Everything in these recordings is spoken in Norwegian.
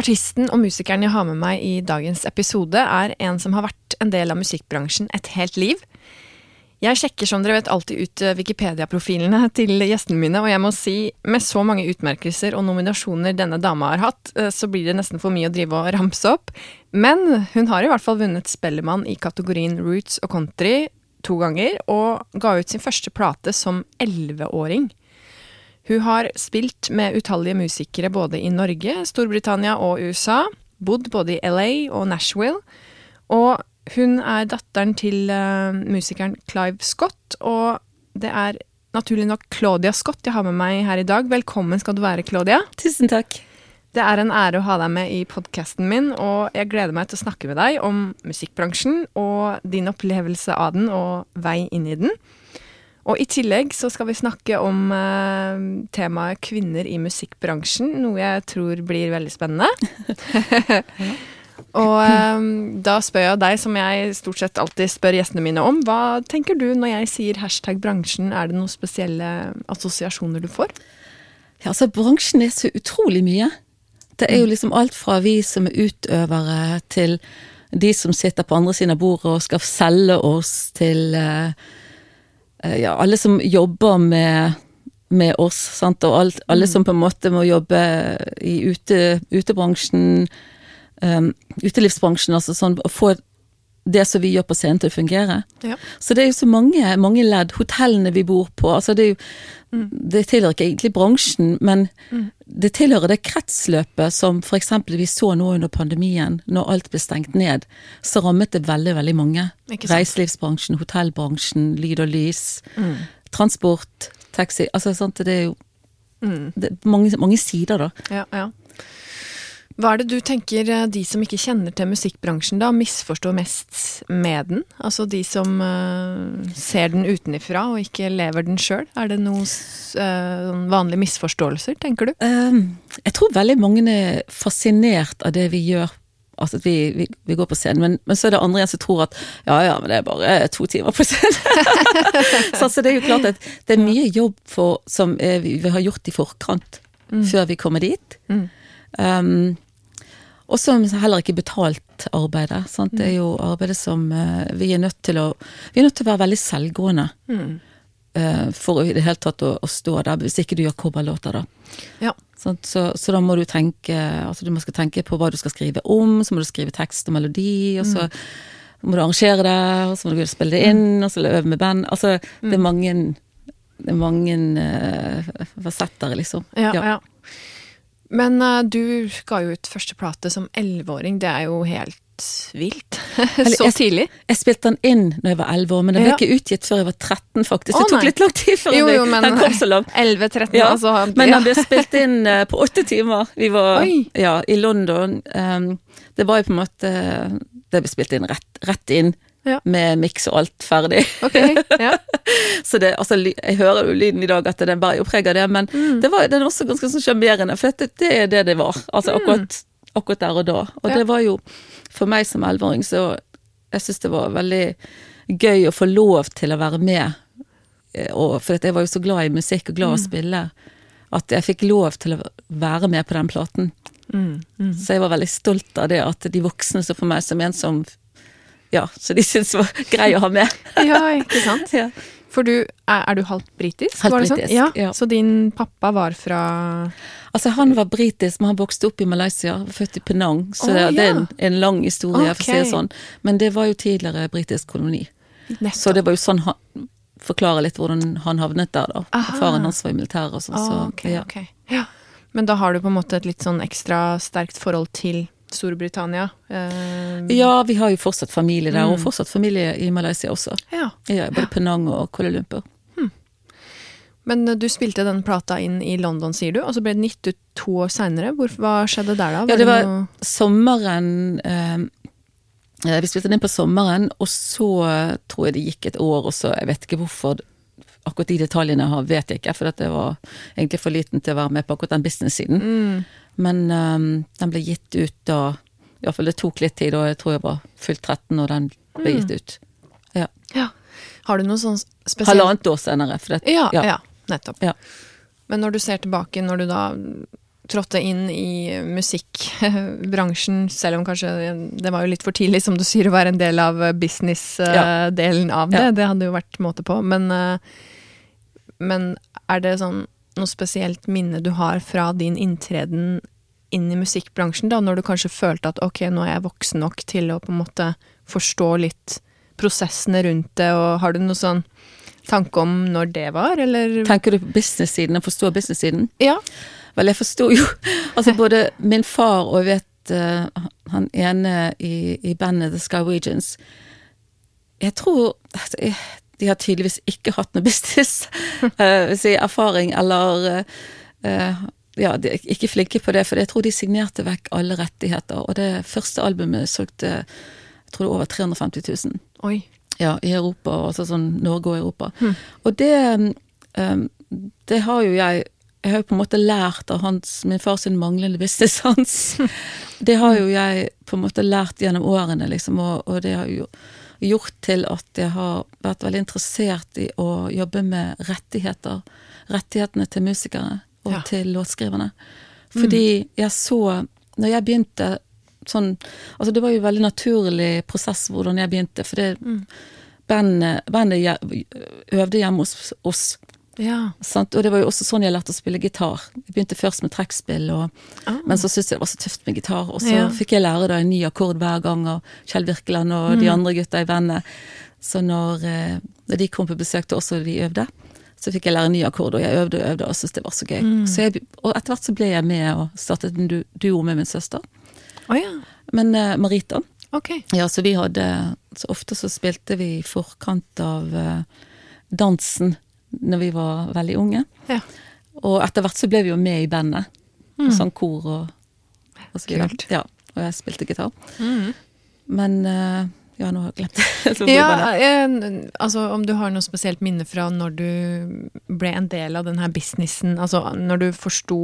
Artisten og musikeren jeg har med meg i dagens episode, er en som har vært en del av musikkbransjen et helt liv. Jeg sjekker som dere vet alltid ut eh, Wikipedia-profilene til gjestene mine, og jeg må si, med så mange utmerkelser og nominasjoner denne dama har hatt, eh, så blir det nesten for mye å drive og ramse opp. Men hun har i hvert fall vunnet Spellemann i kategorien roots og country to ganger, og ga ut sin første plate som elleveåring. Hun har spilt med utallige musikere både i Norge, Storbritannia og USA, bodd både i LA og Nashville, og hun er datteren til uh, musikeren Clive Scott, og det er naturlig nok Claudia Scott jeg har med meg her i dag. Velkommen skal du være, Claudia. Tusen takk. Det er en ære å ha deg med i podkasten min, og jeg gleder meg til å snakke med deg om musikkbransjen og din opplevelse av den og vei inn i den. Og i tillegg så skal vi snakke om eh, temaet kvinner i musikkbransjen, noe jeg tror blir veldig spennende. Og eh, da spør jeg deg, som jeg stort sett alltid spør gjestene mine om, hva tenker du når jeg sier hashtag bransjen, er det noen spesielle assosiasjoner du får? Ja, altså bransjen er så utrolig mye. Det er jo mm. liksom alt fra vi som er utøvere, til de som sitter på andre siden av bordet og skal selge oss, til uh, ja, alle som jobber med med oss, sant? og alt, alle mm. som på en måte må jobbe i ute, utebransjen, um, utelivsbransjen, altså sånn å få det som vi gjør på scenen til å fungere. Ja. Så det er jo så mange, mange ledd. Hotellene vi bor på. altså Det jo mm. Det tilhører ikke egentlig bransjen, men mm. det tilhører det kretsløpet som f.eks. vi så nå under pandemien, når alt ble stengt ned. Så rammet det veldig, veldig mange. Reiselivsbransjen, hotellbransjen, lyd og lys, mm. transport, taxi. Altså sant, det er jo mm. det er mange, mange sider, da. Ja, ja. Hva er det du tenker eh, de som ikke kjenner til musikkbransjen, da, misforstår mest med den? Altså de som uh, ser den utenifra og ikke lever den sjøl. Er det noen uh, vanlige misforståelser, tenker du? Um, jeg tror veldig mange er fascinert av det vi gjør. Altså at vi, vi, vi går på scenen, men, men, så er det andre igjen som tror at ja ja, men det er bare to timer på scenen. så altså, det er jo klart at det er mye jobb for, som vi, vi har gjort i forkant, mm. før vi kommer dit. Mm. Um, og som heller ikke betalt arbeidet. Sant? Det er jo arbeidet som uh, vi er nødt til å Vi er nødt til å være veldig selvgående. Mm. Uh, for i det hele tatt å, å, stå der, hvis ikke du gjør coverlåter, da. Ja. Så, så, så, da må du tenke Altså du må skal tenke på hva du skal skrive om, så må du skrive tekst og melodi, og så mm. må du arrangere det, og så må du spille det inn, mm. og så øve med band. Altså det er mm. mange det er mange uh, fasetter, liksom. Ja, ja. ja. Men uh, du ga jo ut første plate som elleveåring. Det er jo helt vilt. så jeg, tidlig. Jeg spilte den inn når jeg var elleve år, men den ble ja. ikke utgitt før jeg var 13, faktisk. Oh, det tok litt lang tid før jo, jo, men, den kom så langt. 11-13, ja. altså. Men den ble spilt inn uh, på åtte timer. Vi var ja, i London. Um, det var jo på en måte Det ble spilt inn rett, rett inn ja. med miks og alt ferdig. Okay, ja. så det, altså, jeg hører jo lyden i dag at den bærer jo preg av det, men mm. det var, den er også ganske sånn sjarmerende, for det, det, er det det var. Altså mm. akkurat, akkurat der og da. Og ja. det var jo, for meg som elleveåring, så jeg syns det var veldig gøy å få lov til å være med. Eh, og, for jeg var jo så glad i musikk og glad i mm. å spille, at jeg fikk lov til å være med på den platen. Mm, mm. Så jeg var veldig stolt av det, at de voksne så på meg som en som ja, så de syntes det var grei å ha med. ja, ikke sant. Ja. For du, er, er, du halvt britisk? Halvt sånn? britisk, ja. ja. Så din pappa var fra Altså, han var britisk, men han vokste opp i Malaysia, født i Penang, så oh, det, ja. det, er en, en lang historie, okay. for å si det sånn. Men det var jo tidligere britisk koloni. Nettopp. Så det var jo sånn han Forklare litt hvordan han havnet der, da. Aha. Faren hans var i militæret og sånn, så Ah, ok, ja. ok. Ja. Men da har du på en måte et litt sånn ekstra sterkt forhold til Storbritannia. Eh, Ja, vi har jo fortsatt familie der, og Mm. fortsatt familie i Malaysia også. ja. Ja, både Penang og Kuala Lumpur. Men eh, du spilte den plata inn i London, sier du, og så ble den gitt ut to år seinere. Hva skjedde der, da? Ja, det var noe- sommeren eh, eh, Vi spilte den inn på sommeren, og så eh, tror jeg det gikk et år, og så Jeg vet ikke hvorfor akkurat de detaljene vet jeg ikke, for at jeg var egentlig for liten til å være med på akkurat den business-siden. mm. Men um, den ble gitt ut da Iallfall det tok litt tid, og jeg tror jeg var fylt 13 når den ble gitt ut. Ja. Ja. Har du noe sånn spesielt Halvannet år senere. Det, Ja, ja. Ja. nettopp. Ja. Men når du ser tilbake, når du da trådte inn i musikkbransjen, selv om kanskje det var jo litt for tidlig, som du sier, å være en del av business-delen av det. Det hadde jo vært måte på. Men, eh, men er det sånn noe spesielt minne du har fra din inntreden inn i musikkbransjen, da, når du kanskje følte at ok, nå er jeg voksen nok til å på en måte forstå litt prosessene rundt det, og har du noe sånn tanke om når det var, eller? Tenker du på business-siden, å forstå business-siden? Ja. Vel, jeg forsto jo Altså, både min far og jeg vet eh, han ene i, i bandet The Skywegians Jeg tror altså, jeg, De har tydeligvis ikke hatt noe business, uh, si, erfaring, eller eh, Ja, de er ikke flinke på det, for jeg tror de signerte vekk alle rettigheter. Og det første albumet solgte jeg tror det over 350 000. Oi. Ja, i Europa, altså sånn Norge og Europa. Og det um, Det har jo jeg Jeg har jo på en måte lært av hans, min fars manglende businesssans. det har jo jeg på en måte lært gjennom årene, liksom, og, og det har jo gjort til at jeg har vært veldig interessert i å jobbe med rettigheter. Rettighetene til musikere og Ja. til låtskriverne. Fordi jeg så Når jeg begynte sånn Altså, det var jo en veldig naturlig prosess hvordan jeg begynte, for det bandet, bandet øvde hjemme hos oss. Ja. Og det var jo også sånn jeg lærte å spille gitar. Jeg begynte først med trekkspill, og, Ah. men så syntes jeg det var så tøft med gitar. Og så Ja. fikk jeg lære da en ny akkord hver gang av Kjell Virkeland og Mm. de andre gutta i bandet. Så når, eh, når de kom på besøk til oss og de øvde, så fikk jeg lære en ny akkord, og jeg øvde og øvde og syntes det var så gøy. Mm. Så jeg, og etter hvert så ble jeg med og startet en du- duo med min søster. Oh, ja. Men uh, Marita, Okay. ja, så vi hadde Så ofte så spilte vi i forkant av uh, dansen når vi var veldig unge. Ja. Og etter hvert så ble vi jo med i bandet. Og Sånn kor og, og så videre. Ja, og jeg spilte gitar. Mm. Men eh, ja, nå har jeg glemt det. Ja, eh, altså om du har noe spesielt minne fra når du ble en del av den her businessen, altså når du forsto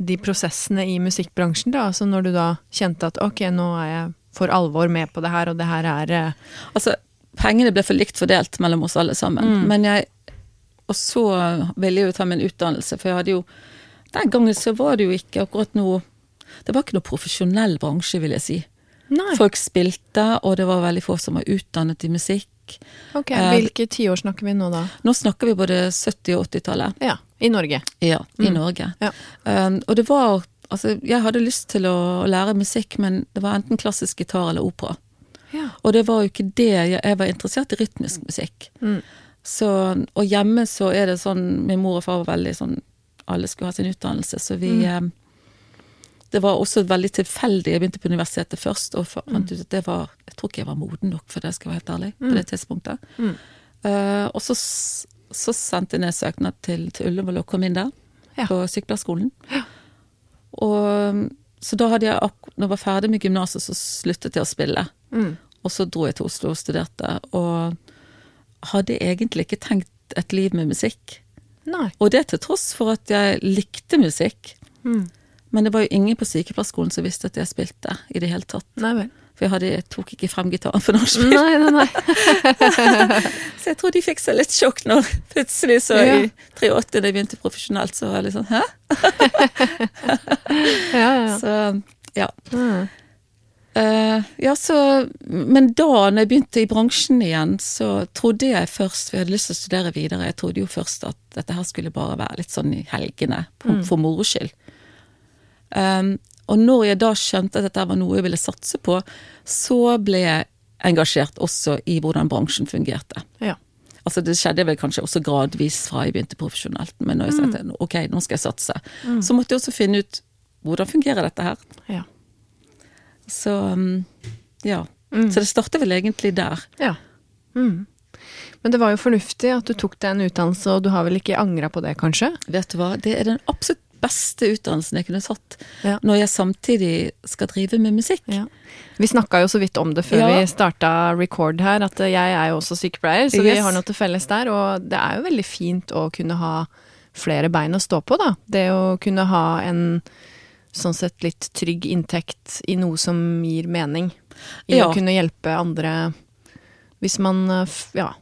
de prosessene i musikkbransjen, da, altså når du da kjente at ok, nå er jeg for alvor med på det her, og det her er eh, Altså, pengene ble for likt fordelt mellom oss alle sammen. Mm. Men jeg Og så ville jeg jo ta min utdannelse, for jeg hadde jo Den gangen så var det jo ikke akkurat noe Det var ikke noe profesjonell bransje, vil jeg si. Nei. Folk spilte, og det var veldig få som var utdannet i musikk. Ok, Eh, Hvilke tiår snakker vi nå, da? Nå snakker vi både 70- og 80-tallet. Ja, i Norge. Ja, i Mm. Norge. Ja. Um, og det var Altså, jeg hadde lyst til å lære musikk, men det var enten klassisk gitar eller opera. Ja. Og det var jo ikke det jeg, jeg var interessert i rytmisk musikk. Mm. Så, og hjemme så er det sånn Min mor og far var veldig sånn Alle skulle ha sin utdannelse, så vi Mm. eh, Det var også veldig tilfeldig. Jeg begynte på universitetet først, og fa- fant ut at det var Jeg tror ikke jeg var moden nok for det, skal jeg være helt ærlig, på det tidspunktet. Mm. Eh, og så, så sendte jeg ned søknad til, til Ullevål og kom inn der, Ja. på sykepleierskolen. Og så da hadde jeg Når jeg var ferdig med gymnaset, så sluttet jeg å spille. Mm. Og så dro jeg til Oslo og studerte, og hadde egentlig ikke tenkt et liv med musikk. Nei. Og det til tross for at jeg likte musikk. Mm. Men det var jo ingen på sykepleierskolen som visste at jeg spilte i det hele tatt. Nei vel. For jeg, hadde, jeg tok ikke frem gitaren for nachspiel. Nei, nei, nei. Så jeg tror de fikk seg litt sjokk når plutselig så Ja. i 83 da jeg begynte profesjonelt, så var jeg litt sånn hæ? Ja, ja. Så ja. Mm. Eh, ja, så Men da når jeg begynte i bransjen igjen, så trodde jeg først For jeg hadde lyst til å studere videre. Jeg trodde jo først at dette her skulle bare være litt sånn i helgene, for, Mm. for moro skyld. Um, og når jeg da skjønte at dette var noe jeg ville satse på, så ble jeg engasjert også i hvordan bransjen fungerte. Ja. Altså Det skjedde vel kanskje også gradvis fra jeg begynte profesjonelt, men når jeg sa at ok, nå skal jeg satse, så måtte jeg også finne ut hvordan fungerer dette her. Ja. Så ja. Mm. Så det startet vel egentlig der. ja. Mm. Men det var jo fornuftig at du tok deg en utdannelse, og du har vel ikke angra på det, kanskje? Vet du hva, det er den absolutt beste utdannelsen jeg kunne tatt Ja. når jeg samtidig skal drive med musikk. Ja. Vi snakka jo så vidt om det før Ja. vi starta record her, at jeg er jo også sykepleier, så vi har noe til felles der. Og det er jo veldig fint å kunne ha flere bein å stå på, da. Det å kunne ha en sånn sett litt trygg inntekt i noe som gir mening. I Ja. å kunne hjelpe andre hvis man eh, ja,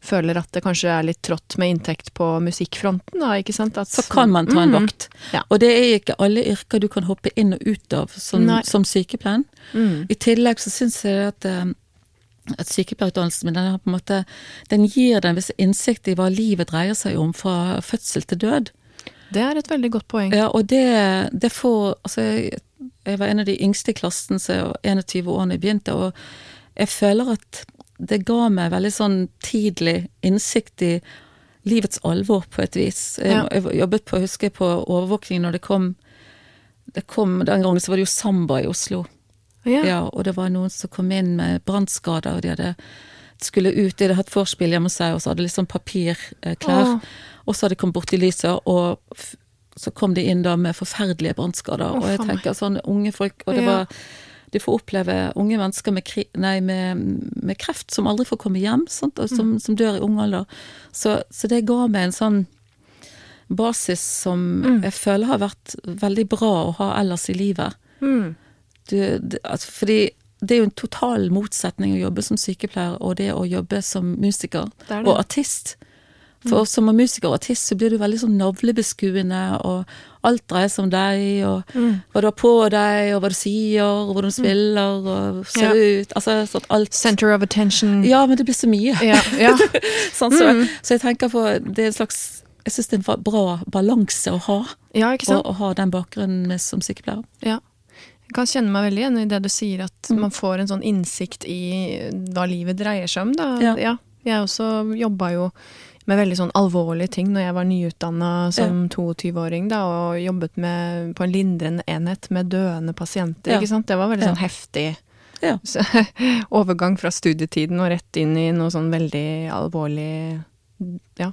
føler at det kanskje er litt trått med inntekt på musikkfronten, da, ikke sant? At, Så kan man ta en Mm. vakt. Ja. Og det er ikke alle yrker du kan hoppe inn og ut av som, som sykepleien. Mm. I tillegg så syns jeg at, eh, at sykepleierutdannelsen min den, har på en måte, den gir deg en viss innsikt i hva livet dreier seg om fra fødsel til død. Det er et veldig godt poeng. Ja, og det, det får Altså, jeg, jeg var en av de yngste i klassen, så jeg var 21 år da jeg begynte, og jeg føler at det ga meg veldig sånn tidlig innsikt i livets alvor, på et vis. Jeg, Ja. jeg jobbet på, husker jeg, på overvåkning når det kom det kom, Den gangen så var det jo Samba i Oslo. Ja. Ja, og det var noen som kom inn med brannskader, og de hadde skulle ut, de hadde hatt vorspiel hjemme hos seg, og så hadde litt sånn papirklær. Åh. Og så hadde de kommet bort i lyset, og så kom de inn da med forferdelige brannskader. Og jeg tenker sånn unge folk, og det Ja. var De får oppleve unge mennesker med, nei, med, med kreft som aldri får komme hjem, sant? og som, Mm. som dør i ung alder. Så, så det ga meg en sånn basis som Mm. jeg føler har vært veldig bra å ha ellers i livet. Mm. Du, det, altså, fordi det er jo en total motsetning å jobbe som sykepleier og det å jobbe som musiker Det det. og artist. For som musiker og artist så blir du veldig sånn navlebeskuende, og alt dreier seg om deg, og Mm. hva du har på deg, og hva du sier, og hvordan du spiller, og ser ut Altså sånn alt Center of attention. Ja, men det blir så mye. Ja, ja. Sånn, så, så jeg tenker på Det er en slags Jeg syns det er en bra balanse å ha, ja sant? å ha den bakgrunnen som sykepleier. Ja. Jeg kan kjenne meg veldig igjen i det du sier, at Mm. man får en sånn innsikt i hva livet dreier seg om. Da. Ja. Jeg også jobba jo med veldig sånn alvorlige ting når jeg var nyutdanna som 22-åring, da, og jobbet med, på en lindrende enhet med døende pasienter. Ja. ikke sant? Det var veldig Ja. sånn heftig Ja. så, overgang fra studietiden og rett inn i noe sånn veldig alvorlig Ja.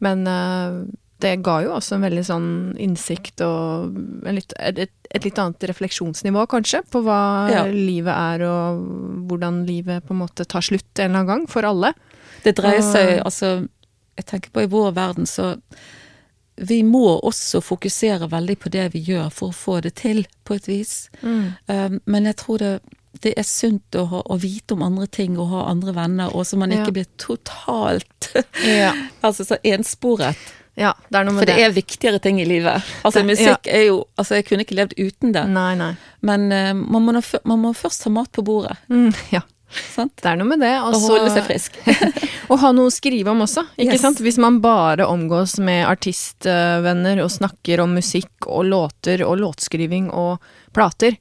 Men uh, det ga jo også en veldig sånn innsikt og en litt, et, et litt annet refleksjonsnivå, kanskje, på hva Ja. livet er, og hvordan livet på en måte tar slutt en eller annen gang, for alle. Det dreier seg Altså, jeg tenker på i vår verden, så Vi må også fokusere veldig på det vi gjør for å få det til, på et vis. Um, men jeg tror det, det er sunt å, ha, å vite om andre ting og ha andre venner, og så man Ja. ikke blir totalt Ja. Altså så ensporet. ja, det For det det. er viktigere ting i livet. Altså Det- musikk er jo Altså jeg kunne ikke levd uten det. Nei, nei. Men uh, man, må, man må først ha mat på bordet. Mm, ja. Sant? Det er noe med det. Og så- holde seg frisk. Og ha noe å skrive om også, ikke Yes. sant? Hvis man bare omgås med artistvenner og snakker om musikk og låter og låtskriving og plater,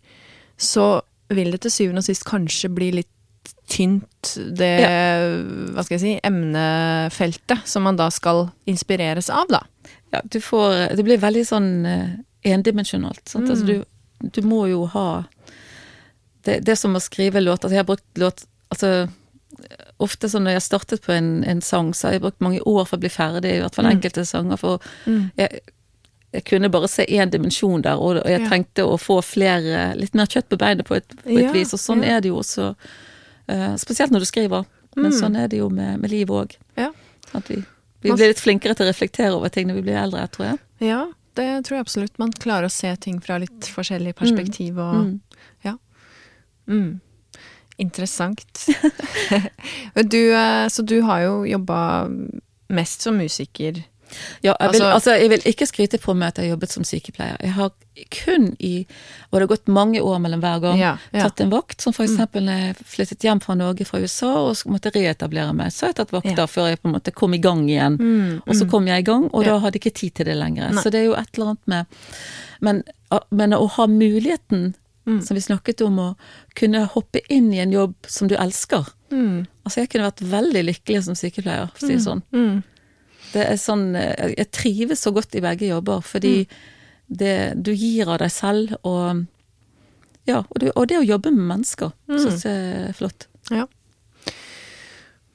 så vil det til syvende og sist kanskje bli litt tynt, det hva skal jeg si, emnefeltet som man da skal inspireres av, da. Ja, du får Det blir veldig sånn eh, endimensjonalt. Sant? Altså, du, du må jo ha det, det er som å skrive låter. Altså, jeg har brukt låt Altså ofte sånn når jeg startet på en, en sang, så har jeg brukt mange år for å bli ferdig, i hvert fall enkelte sanger. For jeg, jeg kunne bare se én dimensjon der, og og jeg Ja. trengte å få flere Litt mer kjøtt på beinet på et, på et Ja, vis. Og sånn ja. er det jo også. Uh, spesielt når du skriver. Men sånn er det jo med, med livet òg. Ja. At vi, vi blir litt flinkere til å reflektere over ting når vi blir eldre, tror jeg. Ja, det tror jeg absolutt. Man klarer å se ting fra litt forskjellig perspektiv og Mm. Ja. Mm. Interessant. Du, eh, så du har jo jobba mest som musiker. Ja, jeg vil, Altså- altså, jeg vil ikke skryte på meg at jeg har jobbet som sykepleier. Jeg har kun i Og det har gått mange år mellom hver gang. Ja, ja. Tatt en vakt, som for eksempel når jeg flyttet hjem fra Norge fra USA og måtte reetablere meg. Så har jeg tatt vakter Ja. før jeg på en måte kom i gang igjen. Mm, Og så kom jeg i gang, og da hadde jeg ikke tid til det lenger. Nei. Så det er jo et eller annet med Men, men å ha muligheten Mm. Som vi snakket om å kunne hoppe inn i en jobb som du elsker. Mm. Altså, jeg kunne vært veldig lykkelig som sykepleier, for å si det sånn. Mm. Det er sånn eh, Jeg trives så godt i begge jobber, fordi det, du gir av deg selv, og Ja, og, du, og det å jobbe med mennesker Mm. syns jeg er flott. Ja.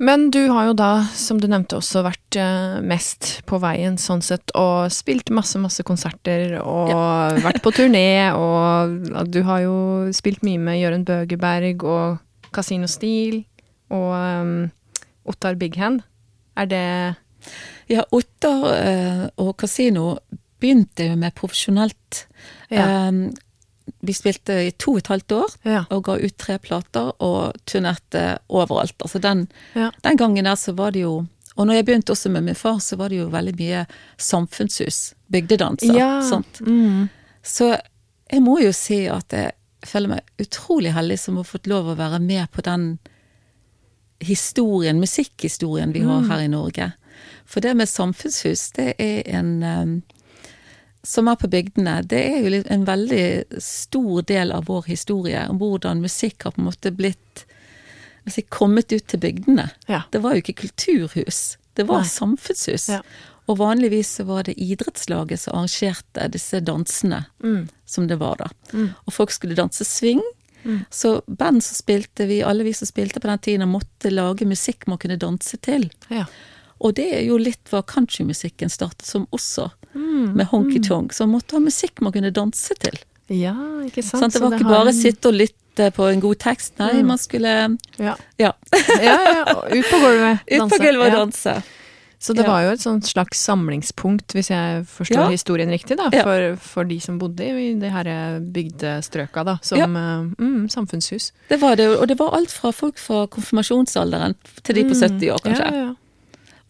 Men du har jo da, som du nevnte, også vært eh, mest på veien sånn sett, og spilt masse, masse konserter, og vært på turné, og du har jo spilt mye med Jørund Bøgeberg og Casino Steel og um, Ottar Big Hand. Er det Ja, Ottar uh, og Casino begynte jo med profesjonelt. Ja. Eh, vi spilte i to og et halvt år Ja. og ga ut tre plater og turnerte overalt. Altså den, Ja. den gangen der så var det jo Og når jeg begynte også med min far, så var det jo veldig mye samfunnshus. Bygdedanser. Ja. Sant? Mm. Så jeg må jo si at jeg føler meg utrolig heldig som har fått lov å være med på den historien, musikkhistorien vi har her i Norge. For det med samfunnshus, det er en eh, Som er på bygdene, det er jo en veldig stor del av vår historie. Om hvordan musikk har på en måte blitt altså, kommet ut til bygdene. Ja. Det var jo ikke kulturhus, det var Nei. samfunnshus. Ja. Og vanligvis så var det idrettslaget som arrangerte disse dansene Mm. som det var da. Og folk skulle danse swing. Så band som spilte, vi, alle vi som spilte på den tiden, måtte lage musikk man kunne danse til. Ja. Og det er jo litt hva countrymusikken startet som også, Mm. med honky-tonk. Så man måtte ha musikk man kunne danse til. ja, ikke sant? Sånn, Det Så var ikke bare en- sitte og lytte på en god tekst, nei, Mm. man skulle Ja, ja, ja, ja. Ut på gulvet. Danse. ut på gulvet og danse. Så det var jo et sånt slags samlingspunkt, hvis jeg forstår historien riktig, da, for, for de som bodde i de her bygdestrøka, da, som eh, mm, samfunnshus. Det var det, og det var alt fra folk fra konfirmasjonsalderen til de på 70 år, kanskje. Ja, Ja, ja.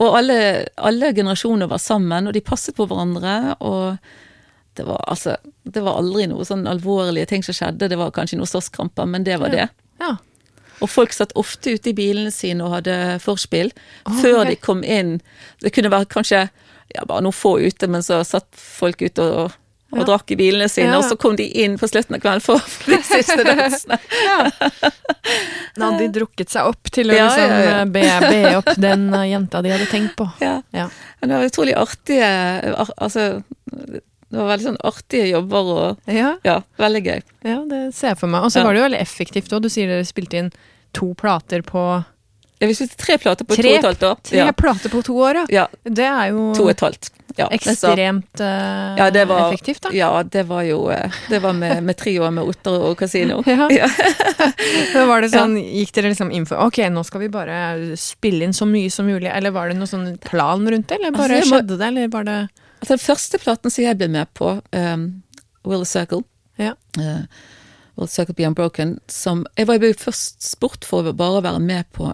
Og alle, alle generasjoner var sammen, og de passet på hverandre. Og det var altså Det var aldri noe sånn alvorlige ting som skjedde. Det var kanskje noen slåsskramper, men det var det. ja. Og folk satt ofte ute i bilene sine og hadde forspill oh, før okay. de kom inn. Det kunne vært kanskje ja, bare noen få ute, men så satt folk ute og, og drakk i bilene sine, og så kom de inn på slutten av kvelden for, for de siste dansene. Da hadde de drukket seg opp til å liksom ja. Be, be opp den eh, jenta de hadde tenkt på. Ja. Ja. Men det var utrolig artige Altså, det var veldig sånn artige jobber og Ja, Ja, veldig gøy. ja, det ser jeg for meg. Og så Ja. var det jo veldig effektivt òg. Du sier dere spilte inn to plater på Ja, vi spilte tre plater på Tre- to og et halvt år. Tre Ja, plater på to år, ja. ja Det er jo to og et halvt. Ja, ekstremt uh, ja, det var, effektivt, da. Ja, det var jo eh, Det var med, med trioer med Otter og Casino. Ja. Ja. Var det sånn, Gikk dere liksom inn for Ok, nå skal vi bare spille inn så mye som mulig, eller var det noen sånn plan rundt det, eller bare Altså, jeg må- skjedde det, eller var det Altså, den første platen som jeg ble med på, um, Will the Circle Ja. uh, Will Circle Be Unbroken, som Jeg var jo først spurt for å bare være med på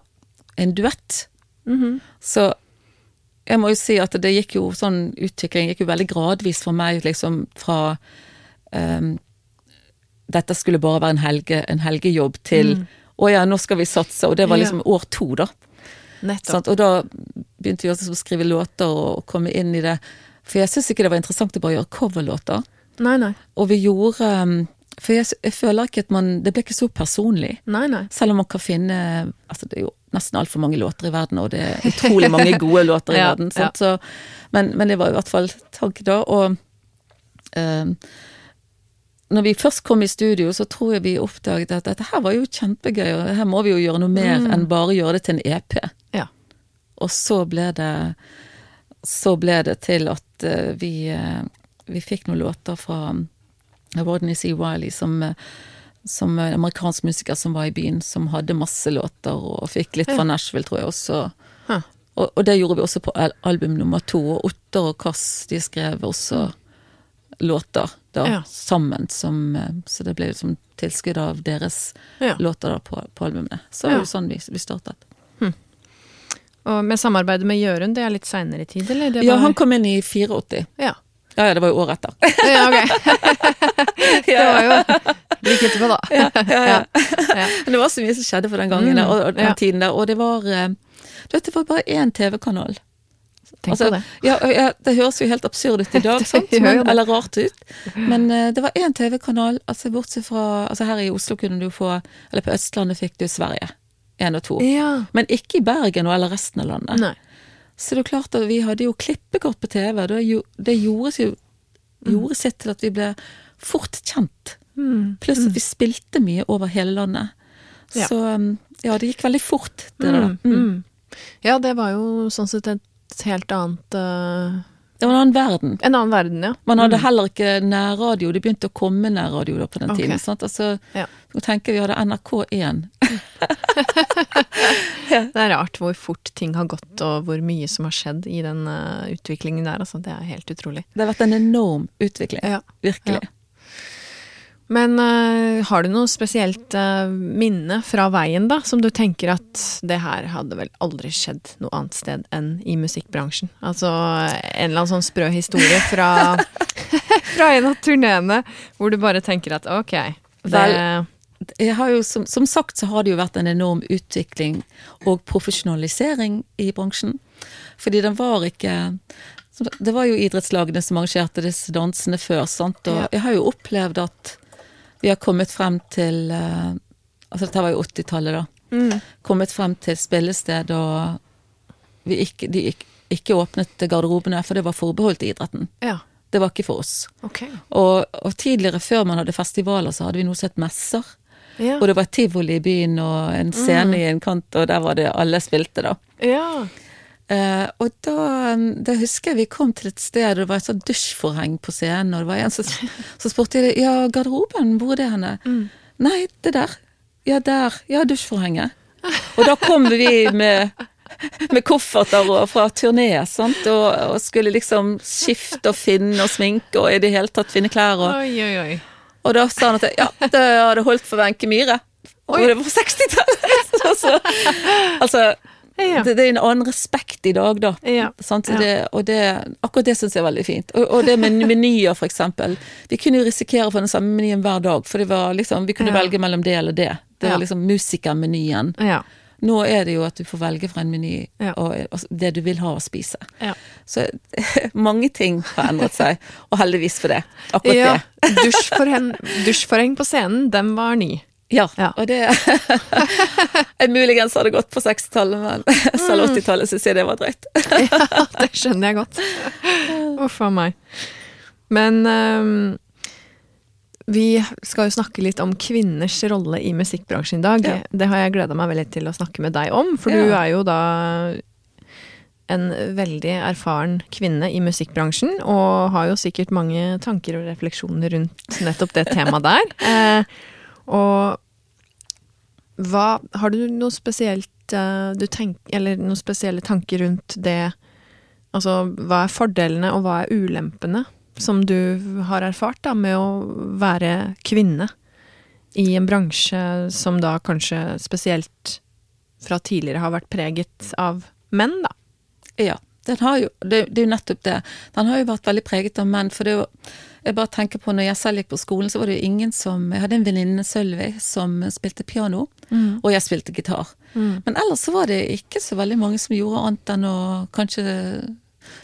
en duett. Mhm. Så jeg må jo si at det gikk jo sånn Utvikling gikk jo veldig gradvis for meg, liksom fra um, Dette skulle bare være en, helge, en helgejobb til Å ja, nå skal vi satse. Og det var liksom Ja. år to, da. Sånn, Og da begynte vi også å skrive låter og komme inn i det. For jeg syns ikke det var interessant å bare gjøre coverlåter. Nei, nei. Og vi gjorde um, For jeg, jeg føler ikke at man Det ble ikke så personlig. Nei, nei. Selv om man kan finne Altså, det er jo nesten altfor mange låter i verden, og det er utrolig mange gode låter i Ja, verden. Sant? Så, men, men det var i hvert fall tanken da. Og um, når vi først kom i studio, så tror jeg vi oppdaget at dette her var jo kjempegøy, og her må vi jo gjøre noe mer Mm. enn bare gjøre det til en EP. Ja. Og så ble det Så ble det til at eh, vi, eh, vi fikk noen låter fra Rodney C. Riley, som, som en amerikansk musiker som var i byen, som hadde masse låter, og fikk litt fra Nashville, tror jeg også. Og, og det gjorde vi også på album nummer to. Og Otter og Kass de skrev også låter da, Ja. sammen, som, eh, så det ble liksom tilskudd av deres Ja. låter da på, på albumene. Så Ja. det var jo sånn vi, vi startet. Og med samarbeidet med Jørund, det er litt seinere i tid, eller? Det Ja, han kom inn i 84. ja. Ja, ja, det var jo året etter. ja, ok. det var jo like etterpå, da. ja, ja, ja. Ja. Men det var så mye som skjedde for den gangen Mm, og, og den tiden der, og det var eh, Du vet, det var bare én TV-kanal. på det. Det høres jo helt absurd ut i dag, sant? Men, eller rart ut. Men uh, det var én TV-kanal, altså bortsett fra Altså her i Oslo kunne du få Eller på Østlandet fikk du Sverige. Én og to. Ja. Men ikke i Bergen eller resten av landet. Nei. Så det er klart at vi hadde jo klippekort på TV. Det, jo, det gjorde, jo, gjorde sitt til at vi ble fort kjent. Mm. Pluss at vi spilte mye over hele landet. Ja. Så um, ja, det gikk veldig fort, det der. Mm. Mm. Ja, det var jo sånn sett et helt annet uh... Det var en annen verden. En annen verden, ja. Man hadde Mm. heller ikke nærradio. Det begynte å komme nærradio da på den okay. tiden. Sant? Altså, Ja. Nå tenker vi hadde NRK1. Det er rart hvor fort ting har gått, og hvor mye som har skjedd i den uh, utviklingen der. Altså, det er helt utrolig. Det har vært en enorm utvikling. Ja. Virkelig. Men uh, har du noe spesielt uh, minne fra veien, da, som du tenker at det her hadde vel aldri skjedd noe annet sted enn i musikkbransjen? Altså en eller annen sånn sprø historie fra, fra en av turneene, hvor du bare tenker at ok, det Vel, jo, som, som sagt så har det jo vært en enorm utvikling og profesjonalisering i bransjen. Fordi den var ikke Det var jo idrettslagene som arrangerte disse dansene før, sant. Og jeg har jo opplevd at vi har kommet frem til eh, Altså dette var jo 80-tallet, da. mm, Kommet frem til spillested og vi ikke, de ikke, ikke åpnet garderobene, for det var forbeholdt idretten. Ja, Det var ikke for oss. Okay. Og, og tidligere, før man hadde festivaler, så hadde vi noe sett messer. Ja. Og det var et tivoli i byen og en scene i en kant, og der var det alle spilte, da. ja. Eh, og da, um, da husker jeg vi kom til et sted, og det var et sånt dusjforheng på scenen, og det var en som som spurte jeg ja, garderoben, hvor er det henne? Nei, det der. Ja, der. Ja, dusjforhenget. Og da kom vi med, med kofferter og fra turné, sant, og, og skulle liksom skifte og finne og sminke og i det hele tatt finne klær og Oi, oi, oi. og da sa han at ja, det hadde holdt for Wenche Myhre. Og det var på 60-tallet! Så- så- altså, Ja. det, det er en annen respekt i dag, da. Ja. Det, og det, akkurat det syns jeg er veldig fint. Og, og det med menyer, for eksempel. Vi kunne jo risikere å få den samme menyen hver dag, for det var liksom, vi kunne Ja. velge mellom det eller det. Det var liksom musikermenyen. Ja. Nå er det jo at du får velge fra en meny og, og det du vil ha å spise. Ja. Så mange ting har endret seg, og heldigvis for det. Akkurat det. Dusjforheng, dusj på scenen, den var ny. Ja, Ja. og det Jeg muligens hadde gått på 60-tallet, men selv 80-tallet syns jeg det var drøyt. ja, det skjønner jeg godt. Uff a meg. Men um, vi skal jo snakke litt om kvinners rolle i musikkbransjen i dag. Ja. Det har jeg gleda meg veldig til å snakke med deg om, for du er jo da en veldig erfaren kvinne i musikkbransjen, og har jo sikkert mange tanker og refleksjoner rundt nettopp det temaet der. Eh, og hva Har du noe spesielt eh, du tenker, Eller noen spesielle tanker rundt det Altså, hva er fordelene, og hva er ulempene som du har erfart da, med å være kvinne i en bransje som da kanskje spesielt fra tidligere har vært preget av menn, da? Ja, den har jo, det, det er jo nettopp det. Den har jo vært veldig preget av menn. For det er jo Jeg bare tenker på når jeg selv gikk på skolen, så var det jo ingen som Jeg hadde en venninne, Sølvi, som spilte piano, og jeg spilte gitar. Men ellers så var det ikke så veldig mange som gjorde annet enn å kanskje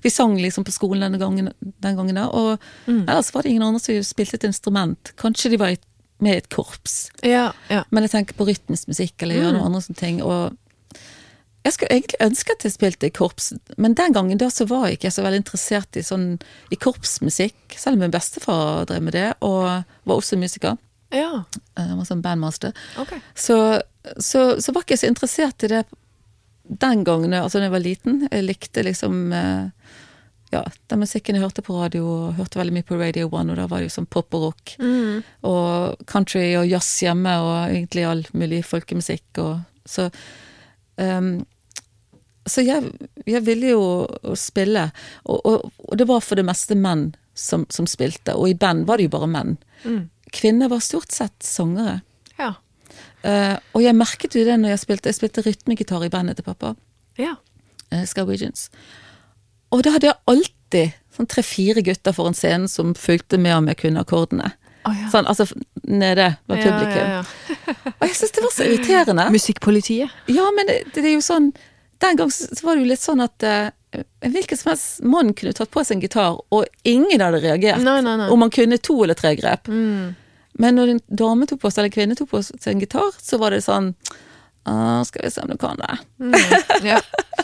Vi sang liksom på skolen denne gangen, den gangen da, og ellers var det ingen andre som spilte et instrument. Kanskje de var med i et korps. Ja, ja. Men jeg tenker på rytmisk musikk eller gjøre noe andre sånne ting. Og jeg skulle egentlig ønske at jeg spilte i korps, men den gangen da så var jeg ikke så veldig interessert i sånn i korpsmusikk, selv om min bestefar drev med det, og var også musiker. Ja, eh, Han var sånn bandmaster. Okay. Så, så, så var ikke jeg så interessert i det den gangen, altså da jeg var liten. Jeg likte liksom eh, ja, den musikken jeg hørte på radio, og hørte veldig mye på Radio One, og da var det jo sånn pop og rock. Og country og jazz hjemme, og egentlig all mulig folkemusikk. Og, så ehm, så jeg, jeg ville jo spille, og, og, og det var for det meste menn som, som spilte, og i band var det jo bare menn. Kvinner var stort sett sangere. Ja. Uh, og jeg merket jo det når jeg spilte Jeg spilte rytmegitar i bandet til pappa, Ja. uh, Scarwegians. Og da hadde jeg alltid sånn tre-fire gutter foran scenen som fulgte med om jeg kunne akkordene. Oh, ja. Sånn, altså nede ved publikum. Ja, ja. Og jeg syns det var så irriterende. Musikkpolitiet. Ja, men det, det er jo sånn Den gang så var det jo litt sånn at eh, hvilken som helst mann kunne tatt på seg en gitar, og ingen hadde reagert. Nei, nei, nei. Om man kunne to eller tre grep. Mm. Men når en dame tok på seg, eller kvinne tok på seg en gitar, så var det sånn «Ah, Skal vi se om du kan det. Mm. Ja.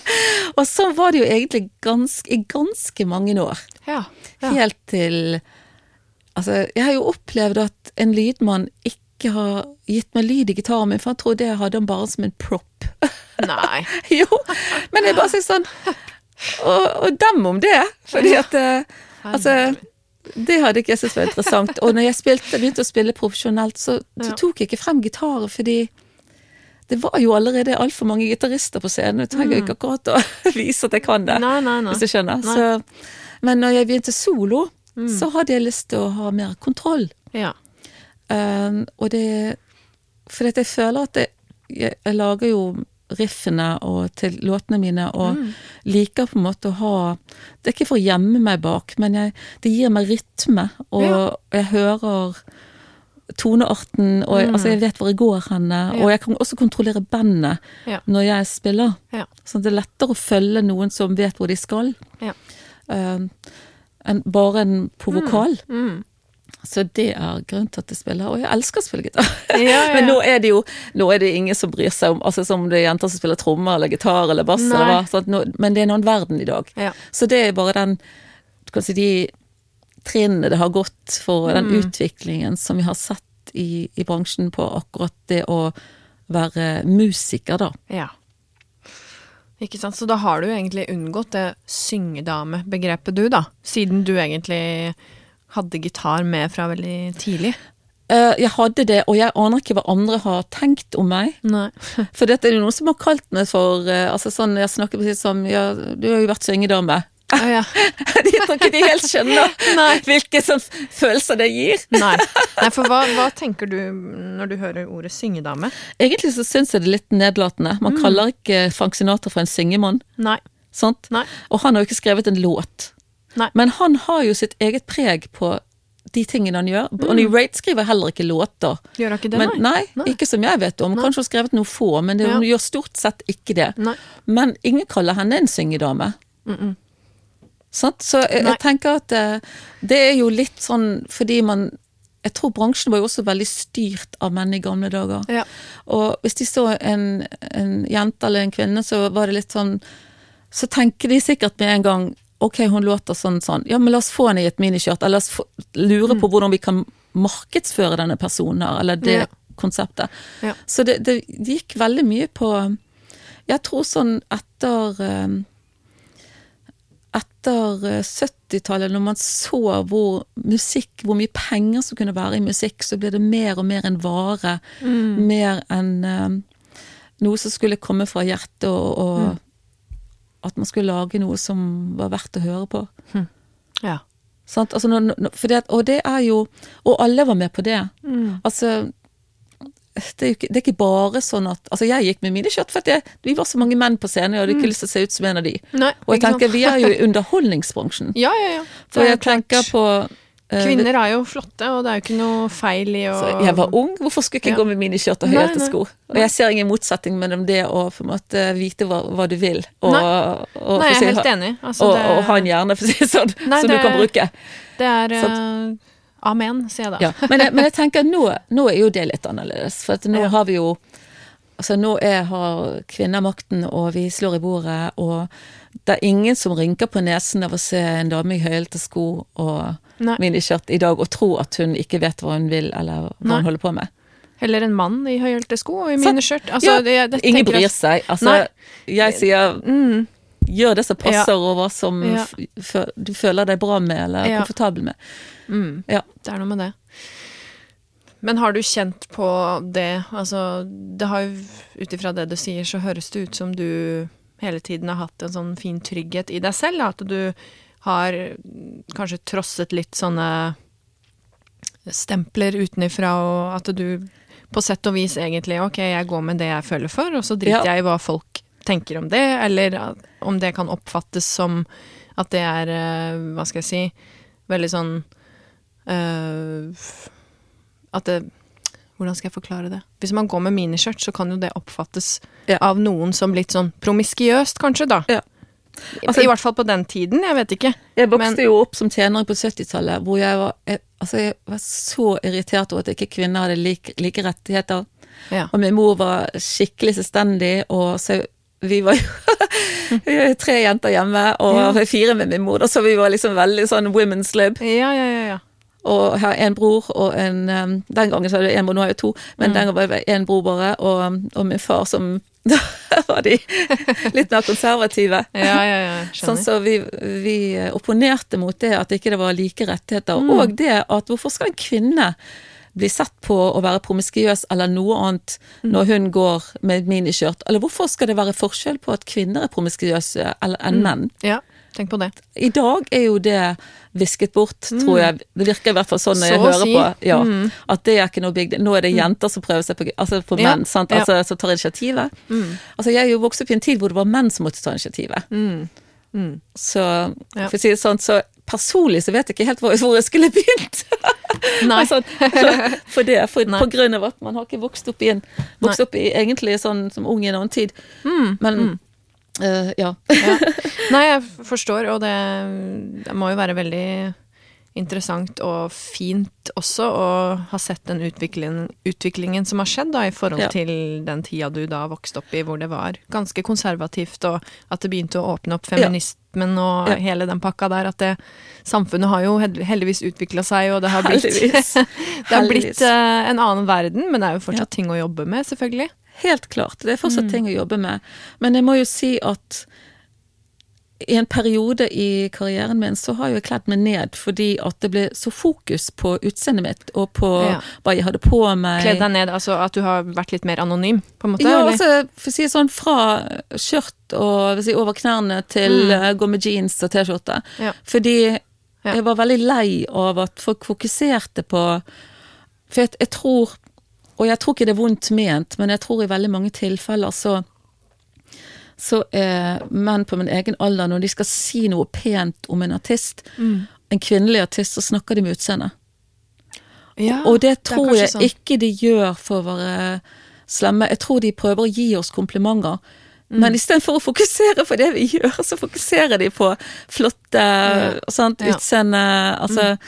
Og så var det jo egentlig ganske, i ganske mange år. ja. ja. Helt til Altså, jeg har jo opplevd at en lydmann ikke har gitt meg lyd i gitaren min, for han trodde jeg hadde den bare som en prop. Nei. jo, men jeg bare sier sånn Og, og dem om det, fordi at eh, Altså, det hadde ikke jeg syntes var interessant. Og når jeg spilte, begynte å spille profesjonelt, så, så tok jeg ikke frem gitaren, fordi det var jo allerede altfor mange gitarister på scenen. Jeg trenger ikke akkurat å vise at jeg kan det, Nei, nei, nei. hvis du skjønner. Så, men når jeg begynte solo, så hadde jeg lyst til å ha mer kontroll. Ja. Um, og det For jeg føler at jeg, jeg, jeg lager jo riffene og, til låtene mine og liker på en måte å ha Det er ikke for å gjemme meg bak, men jeg, det gir meg rytme, og Ja. jeg hører tonearten, og jeg, altså jeg vet hvor jeg går henne, Ja. og jeg kan også kontrollere bandet Ja. når jeg spiller. Ja. Så det er lettere å følge noen som vet hvor de skal, Ja. um, enn bare en på vokal. Mm. Så det er grunnen til at jeg spiller, og jeg elsker å spille gitar. Ja, ja, Men nå er det jo nå er det ingen som bryr seg om Altså som det er jenter som spiller trommer eller gitar eller bass, eller hva, men det er en annen verden i dag. Ja. Så det er bare den si, de trinnene det har gått for den Mm. utviklingen som vi har sett i, i bransjen på akkurat det å være musiker, da. Ja. Ikke sant, så da har du egentlig unngått det syngedamebegrepet du, da. Siden du egentlig hadde gitar med fra veldig tidlig. Uh, jeg hadde det, og jeg aner ikke hva andre har tenkt om meg. For dette er jo noen som har kalt meg for uh, altså sånn, Jeg snakker presis som ja, Du har jo vært syngedame. Oh, ja. de tror ikke de helt skjønner hvilke sånn følelser det gir. Nei. Nei, for hva, hva tenker du når du hører ordet syngedame? Egentlig så syns jeg det er litt nedlatende. Man kaller ikke Frank Sinatra for en syngemann. Nei. Nei. Og han har jo ikke skrevet en låt. Nei. Men han har jo sitt eget preg på de tingene han gjør. Bonnie Raitt skriver heller ikke låter. Gjør han ikke det, Men, nei, Nei. ikke som jeg vet om. Kanskje hun har skrevet noen få, men det, hun Ja. gjør stort sett ikke det. Nei. Men ingen kaller henne en syngedame. Sant? Så jeg, jeg tenker at det, det er jo litt sånn fordi man Jeg tror bransjen var jo også veldig styrt av menn i gamle dager. Ja. Og hvis de så en, en jente eller en kvinne, så var det litt sånn Så tenker de sikkert med en gang Ok, hun låter sånn sånn. Ja, men la oss få henne i et miniskjørt. Eller la oss få, lure på hvordan vi kan markedsføre denne personen her, eller det Mm. Ja. konseptet. Ja. Så det, det gikk veldig mye på Jeg tror sånn etter eh, Etter eh, 70-tallet, når man så hvor musikk, hvor mye penger som kunne være i musikk, så ble det mer og mer en vare. Mer enn eh, noe som skulle komme fra hjertet, og, og at man skulle lage noe som var verdt å høre på. Ja. Sant? Altså, når, når, det, og det er jo Og alle var med på det. Altså det er, ikke, det er ikke bare sånn at Altså, jeg gikk med mine skjørt, for at jeg, vi var så mange menn på scenen, og jeg hadde ikke lyst til å se ut som en av de. Nei, Og jeg tenker, vi er jo i underholdningsbransjen. Ja, ja, ja. For jeg tenker på Kvinner er jo flotte, og det er jo ikke noe feil i å så Jeg var ung, hvorfor skulle ikke jeg Ja. gå med miniskjørt og høyhælte sko? Og jeg ser ingen motsetning mellom det å på en måte vite hva, hva du vil, og, Nei. og, Nei, jeg er helt enig. Altså, og, det, og ha en hjerne, for å si det sånn, Nei, som det- du kan bruke. det er eh, Sant. Amen, sier jeg da. Ja, men, jeg, men jeg tenker nå, nå er jo det litt annerledes. For nå Ja. har vi jo Altså nå er, har kvinner makten, og vi slår i bordet, og det er ingen som rynker på nesen av å se en dame i høyhælte sko og. Miniskjørt i dag og tro at hun ikke vet hva hun vil, eller hva Nei. hun holder på med. Heller en mann i høyhælte sko og i miniskjørt. Altså, Ja, Ingen bryr jeg- seg. Altså, Nei. jeg sier Mm, gjør det som passer, og hva som Ja. du føler deg bra med, eller Ja. komfortabel med. mm, Ja. det er noe med det. Men har du kjent på det Altså, det har jo Ut ifra det du sier, så høres det ut som du hele tiden har hatt en sånn fin trygghet i deg selv. At du har kanskje trosset litt sånne stempler utenifra, og at du på sett og vis egentlig Ok, jeg går med det jeg føler for, og så driter Ja. jeg i hva folk tenker om det, eller om det kan oppfattes som at det er eh, Hva skal jeg si Veldig sånn eh, At det Hvordan skal jeg forklare det? Hvis man går med miniskjørt, så kan jo det oppfattes Ja. av noen som litt sånn promiskiøst, kanskje, da. Ja. Altså- I hvert fall på den tiden, jeg vet ikke. Jeg vokste Men- jo opp som tjener på 70-tallet, hvor jeg var, jeg, altså jeg var så irritert over at ikke kvinner hadde like, like rettigheter. Ja. Og min mor var skikkelig selvstendig, og så vi var jo tre jenter hjemme, og Ja. fire med min mor, da, så vi var liksom veldig sånn women's lib. Ja, ja, ja. ja. Og har en bror og en um, Den gangen så hadde jeg en bror, nå har jeg to, men den gangen var det en bror bare, og, og min far som Da var de litt mer konservative. Ja, ja, ja. Sånn så vi, vi opponerte mot det at ikke det var like rettigheter. Og det at hvorfor skal en kvinne bli sett på å være promiskuøs eller noe annet når hun går med miniskjørt? Eller hvorfor skal det være forskjell på at kvinner er promiskuøse enn menn? Ja, tenk på det. I dag er jo det visket bort, tror jeg. Det virker i hvert fall sånn når Så jeg hører si. på. Ja, At det er ikke noe big deal. Nå er det jenter som prøver seg på, altså på Ja, menn, sant? Altså, som tar initiativet. Altså, jeg er jo vokst opp i en tid hvor det var menn som måtte ta initiativet. Så for å si det sånn, så personlig så vet jeg ikke helt hvor, hvor jeg skulle begynt. Nei. altså, for, for det, for, Nei. på grunn av at man har ikke vokst opp i en Vokst opp i egentlig sånn som ung i en annen tid. Men eh, ja. Ja. Nei, jeg forstår, og det, det må jo være veldig interessant og fint også å ha sett den utviklingen, utviklingen som har skjedd da, i forhold Ja. til den tida du da vokste opp i, hvor det var ganske konservativt, og at det begynte å åpne opp feminismen og Ja. hele den pakka der. At det, samfunnet har jo heldigvis utvikla seg, og det har blitt, det har blitt eh, en annen verden, men det er jo fortsatt ting å jobbe med, selvfølgelig. Helt klart. Det er fortsatt ting å jobbe med. Men jeg må jo si at i en periode i karrieren min så har jeg kledd meg ned fordi at det ble så fokus på utseendet mitt og på Ja. hva jeg hadde på meg. Kledd deg ned, altså at du har vært litt mer anonym, på en måte? Ja, eller? altså, for å si sånn, fra skjørt og si, over knærne til eh, gå med jeans og T-skjorte. Ja. Fordi jeg var veldig lei av at folk fokuserte på For jeg, jeg tror, og jeg tror ikke det er vondt ment, men jeg tror i veldig mange tilfeller så så er menn på min egen alder, når de skal si noe pent om en artist, Mm. en kvinnelig artist, så snakker de med utseendet. Ja, Og det tror det jeg sånn. ikke de gjør for å være slemme. Jeg tror de prøver å gi oss komplimenter. Mm. Men istedenfor å fokusere på det vi gjør, så fokuserer de på flotte sant, Ja. Mm. utseende altså,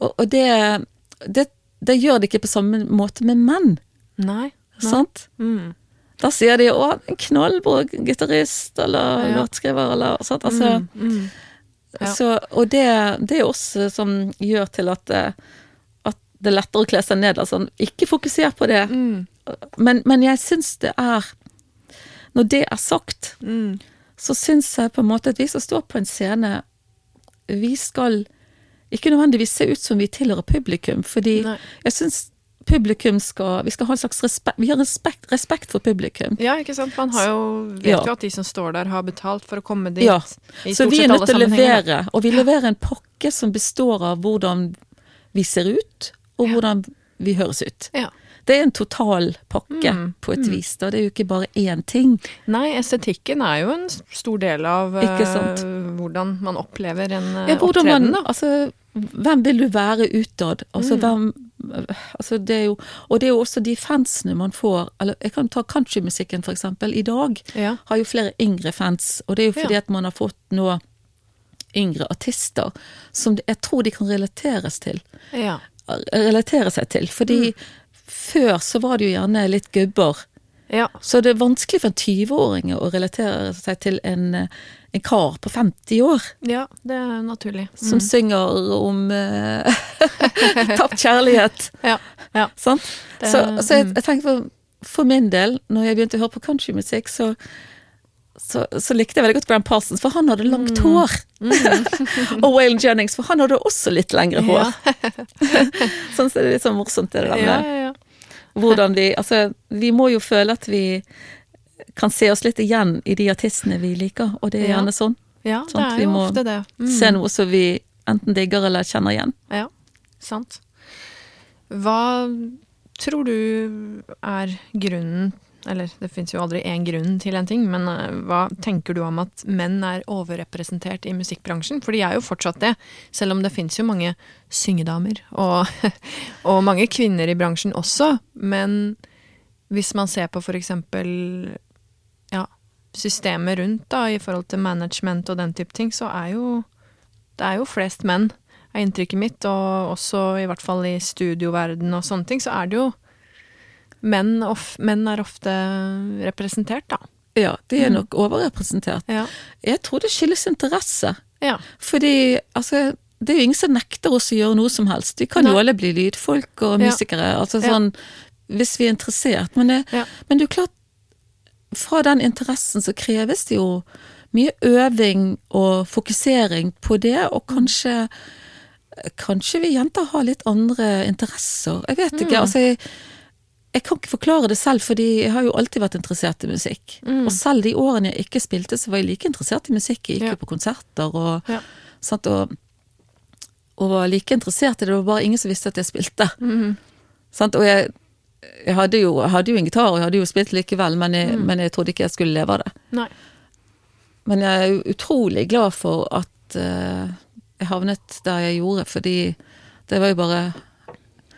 Og, og det, det, det gjør det ikke på samme måte med menn. Nei. nei. Sant? Mm. Da sier de 'å, en knallbra gitarist', eller Ja. låtskriver, eller sånt. Altså, Mm, mm. Ja. så, og det, det er også som gjør til at, eh, at det er lettere å kle seg ned. Altså, ikke fokuser på det. Mm. Men, men jeg syns det er Når det er sagt, Mm. så syns jeg på en måte at vi som står på en scene, vi skal ikke nødvendigvis se ut som vi tilhører publikum, fordi Nei. jeg syns publikum skal Vi skal ha en slags respekt Vi har respekt, respekt for publikum. Ja, ikke sant. Man har jo, vet Ja. jo at de som står der, har betalt for å komme dit. Ja, Så vi er nødt til å levere, og vi leverer en pakke som består av hvordan vi ser ut, og Ja. hvordan vi høres ut. Ja. Det er en total pakke, Mm, på et vis. da. Det er jo ikke bare én ting. Nei, estetikken er jo en stor del av eh, hvordan man opplever en Ja, hvordan man, opptreden. Da. altså, hvem vil du være utad? Altså, Mm. hvem altså, det er jo, Og det er jo også de fansene man får. Eller jeg kan ta countrymusikken, for eksempel. I dag Ja. har jo flere yngre fans, og det er jo fordi Ja. at man har fått nå yngre artister som jeg tror de kan relateres til. Ja. relatere seg til. Fordi Mm. før så var det jo gjerne litt gubber. Ja. Så det er vanskelig for en 20-åring å relatere seg til en, en kar på 50 år Ja, det er naturlig. som synger om uh, tapt kjærlighet. Ja. ja. Sånn? Det- så så jeg, mm. jeg tenker for, for min del, når jeg begynte å høre på countrymusikk, så så, så likte jeg veldig godt Gram Parsons, for han hadde langt Mm. hår. og Waylon Jennings, for han hadde også litt lengre hår. sånn så det er litt sånn morsomt det der Ja, ja, ja. Hvordan vi Altså, vi må jo føle at vi kan se oss litt igjen i de artistene vi liker, og det er gjerne sånn. ja det er jo ofte det. Mm. Se noe som vi enten digger eller kjenner igjen. Ja, sant. Hva tror du er grunnen Eller det fins jo aldri én grunn til en ting, men eh, hva tenker du om at menn er overrepresentert i musikkbransjen? For de er jo fortsatt det, selv om det fins jo mange syngedamer og, og mange kvinner i bransjen også. Men hvis man ser på for eksempel ja, systemet rundt, da, i forhold til management og den type ting, så er jo Det er jo flest menn, er inntrykket mitt, og også i hvert fall i studioverden og sånne ting, så er det jo Menn, of, menn er ofte representert, da. Ja, de er nok overrepresentert. Ja. Jeg tror det skyldes interesse. ja. Fordi altså, det er jo ingen som nekter oss å gjøre noe som helst. Vi kan jo alle bli lydfolk og Ja. musikere, altså Ja. sånn hvis vi er interessert. Men det, Ja. men det er jo klart, fra den interessen så kreves det jo mye øving og fokusering på det, og kanskje Kanskje vi jenter har litt andre interesser. Jeg vet ikke. altså jeg, jeg kan ikke forklare det selv, fordi jeg har jo alltid vært interessert i musikk. Og selv de årene jeg ikke spilte, så var jeg like interessert i musikk. Jeg gikk Ja. jo på konserter og, Ja. sant, og, og var like interessert i det. Det var bare ingen som visste at jeg spilte. Sant, og jeg, jeg, hadde jo, jeg hadde jo en gitar, og jeg hadde jo spilt likevel, men jeg, men jeg trodde ikke jeg skulle leve av det. Nei. Men jeg er utrolig glad for at uh, jeg havnet der jeg gjorde, fordi det var jo bare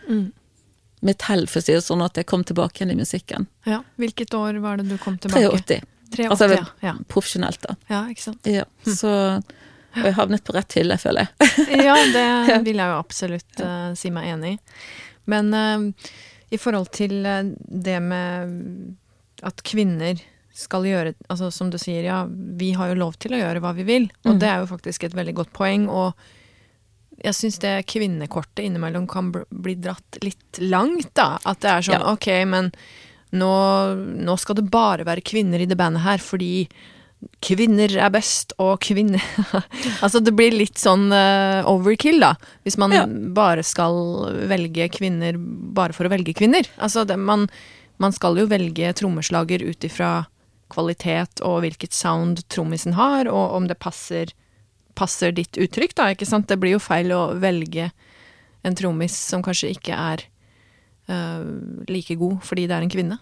Mm. Mitt hell, for å si det sånn, at jeg kom tilbake igjen i musikken. Ja. Hvilket år var det du kom tilbake? 83. 83, Altså ja. ja. profesjonelt, da. Ja, ikke sant. Ja, så og jeg havnet på rett hylle, føler jeg. Ja, det vil jeg jo absolutt uh, si meg enig i. Men uh, i forhold til eh, det med at kvinner skal gjøre Altså som du sier, ja, vi har jo lov til å gjøre hva vi vil, og Mm. det er jo faktisk et veldig godt poeng. Og jeg syns det kvinnekortet innimellom kan bli dratt litt langt, da. At det er sånn Ja. ok, men nå, nå skal det bare være kvinner i det bandet her, fordi kvinner er best, og kvinner Altså det blir litt sånn uh, overkill, da. Hvis man Ja. bare skal velge kvinner bare for å velge kvinner. Altså det, man, man skal jo velge trommeslager ut ifra kvalitet og hvilket sound trommisen har, og om det passer, passer ditt uttrykk, da, ikke sant. Det blir jo feil å velge en trommis som kanskje ikke er uh, like god fordi det er en kvinne.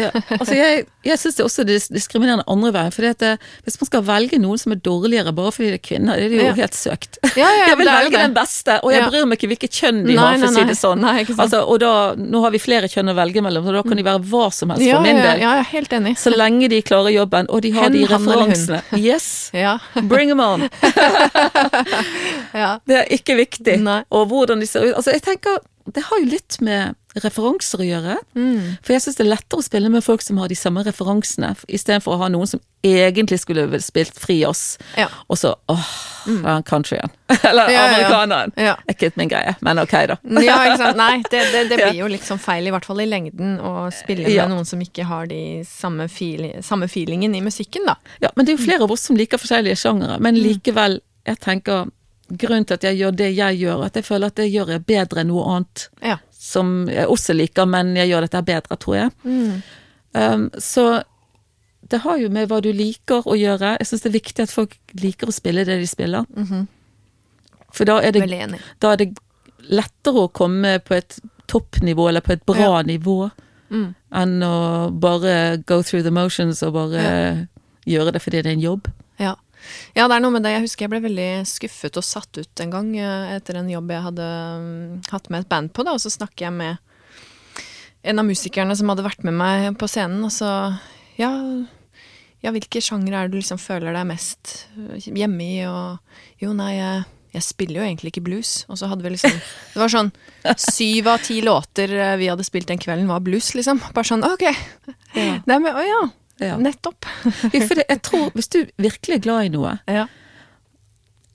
Ja. Altså jeg jeg syns det er også dis- diskriminerende andre veien. For hvis man skal velge noen som er dårligere bare fordi det er kvinner, det er det jo Ja. helt søkt. Ja, ja, jeg vil det velge den beste, og jeg bryr meg ikke hvilket kjønn de Nei, har, for å si det sånn. Nei. Altså, og da, nå har vi flere kjønn å velge mellom, så da kan de være hva som helst for min del. ja, helt enig. Så lenge de klarer jobben, og de har Hen, de referansene. Yes, Ja. bring them on! ja. Det er ikke viktig. Nei. Og hvordan de ser ut. Altså, jeg tenker, det har jo litt med referanser å gjøre. Mm. For jeg syns det er lettere å spille med folk som har de samme referansene, istedenfor å ha noen som egentlig skulle spilt fri oss, Ja. og så åh, mm. countryen. Eller Ja, amerikaneren. ja. Ja. Ikke min greie, men ok, da. ja, ikke sant. Nei, det, det, det blir jo liksom feil, i hvert fall i lengden, å spille med noen som ikke har de samme, feel, samme feelingen i musikken, da. Ja, men det er jo flere av oss som liker forskjellige sjangere, men likevel, jeg tenker Grunnen til at jeg gjør det jeg gjør, at jeg føler at det gjør jeg bedre enn noe annet Ja. Som jeg også liker, men jeg gjør dette bedre, tror jeg. Um, så det har jo med hva du liker å gjøre. Jeg syns det er viktig at folk liker å spille det de spiller. For da er, det, da er det lettere å komme på et toppnivå, eller på et bra Ja. nivå, Mm. enn å bare go through the motions og bare gjøre det fordi det er en jobb. Ja. Ja, det er noe med det. Jeg husker jeg ble veldig skuffet og satt ut en gang eh, etter en jobb jeg hadde mm, hatt med et band på, da, og så snakker jeg med en av musikerne som hadde vært med meg på scenen, og så Ja, ja hvilke sjangre er det du liksom føler deg mest eh, hjemme i, og Jo, nei, jeg, jeg spiller jo egentlig ikke blues. Og så hadde vi liksom Det var sånn syv av ti låter eh, vi hadde spilt den kvelden, var blues, liksom. Bare sånn ok. Ja. Det med, å ja. Ja. Nettopp. For det, jeg tror, hvis du virkelig er glad i noe Ja.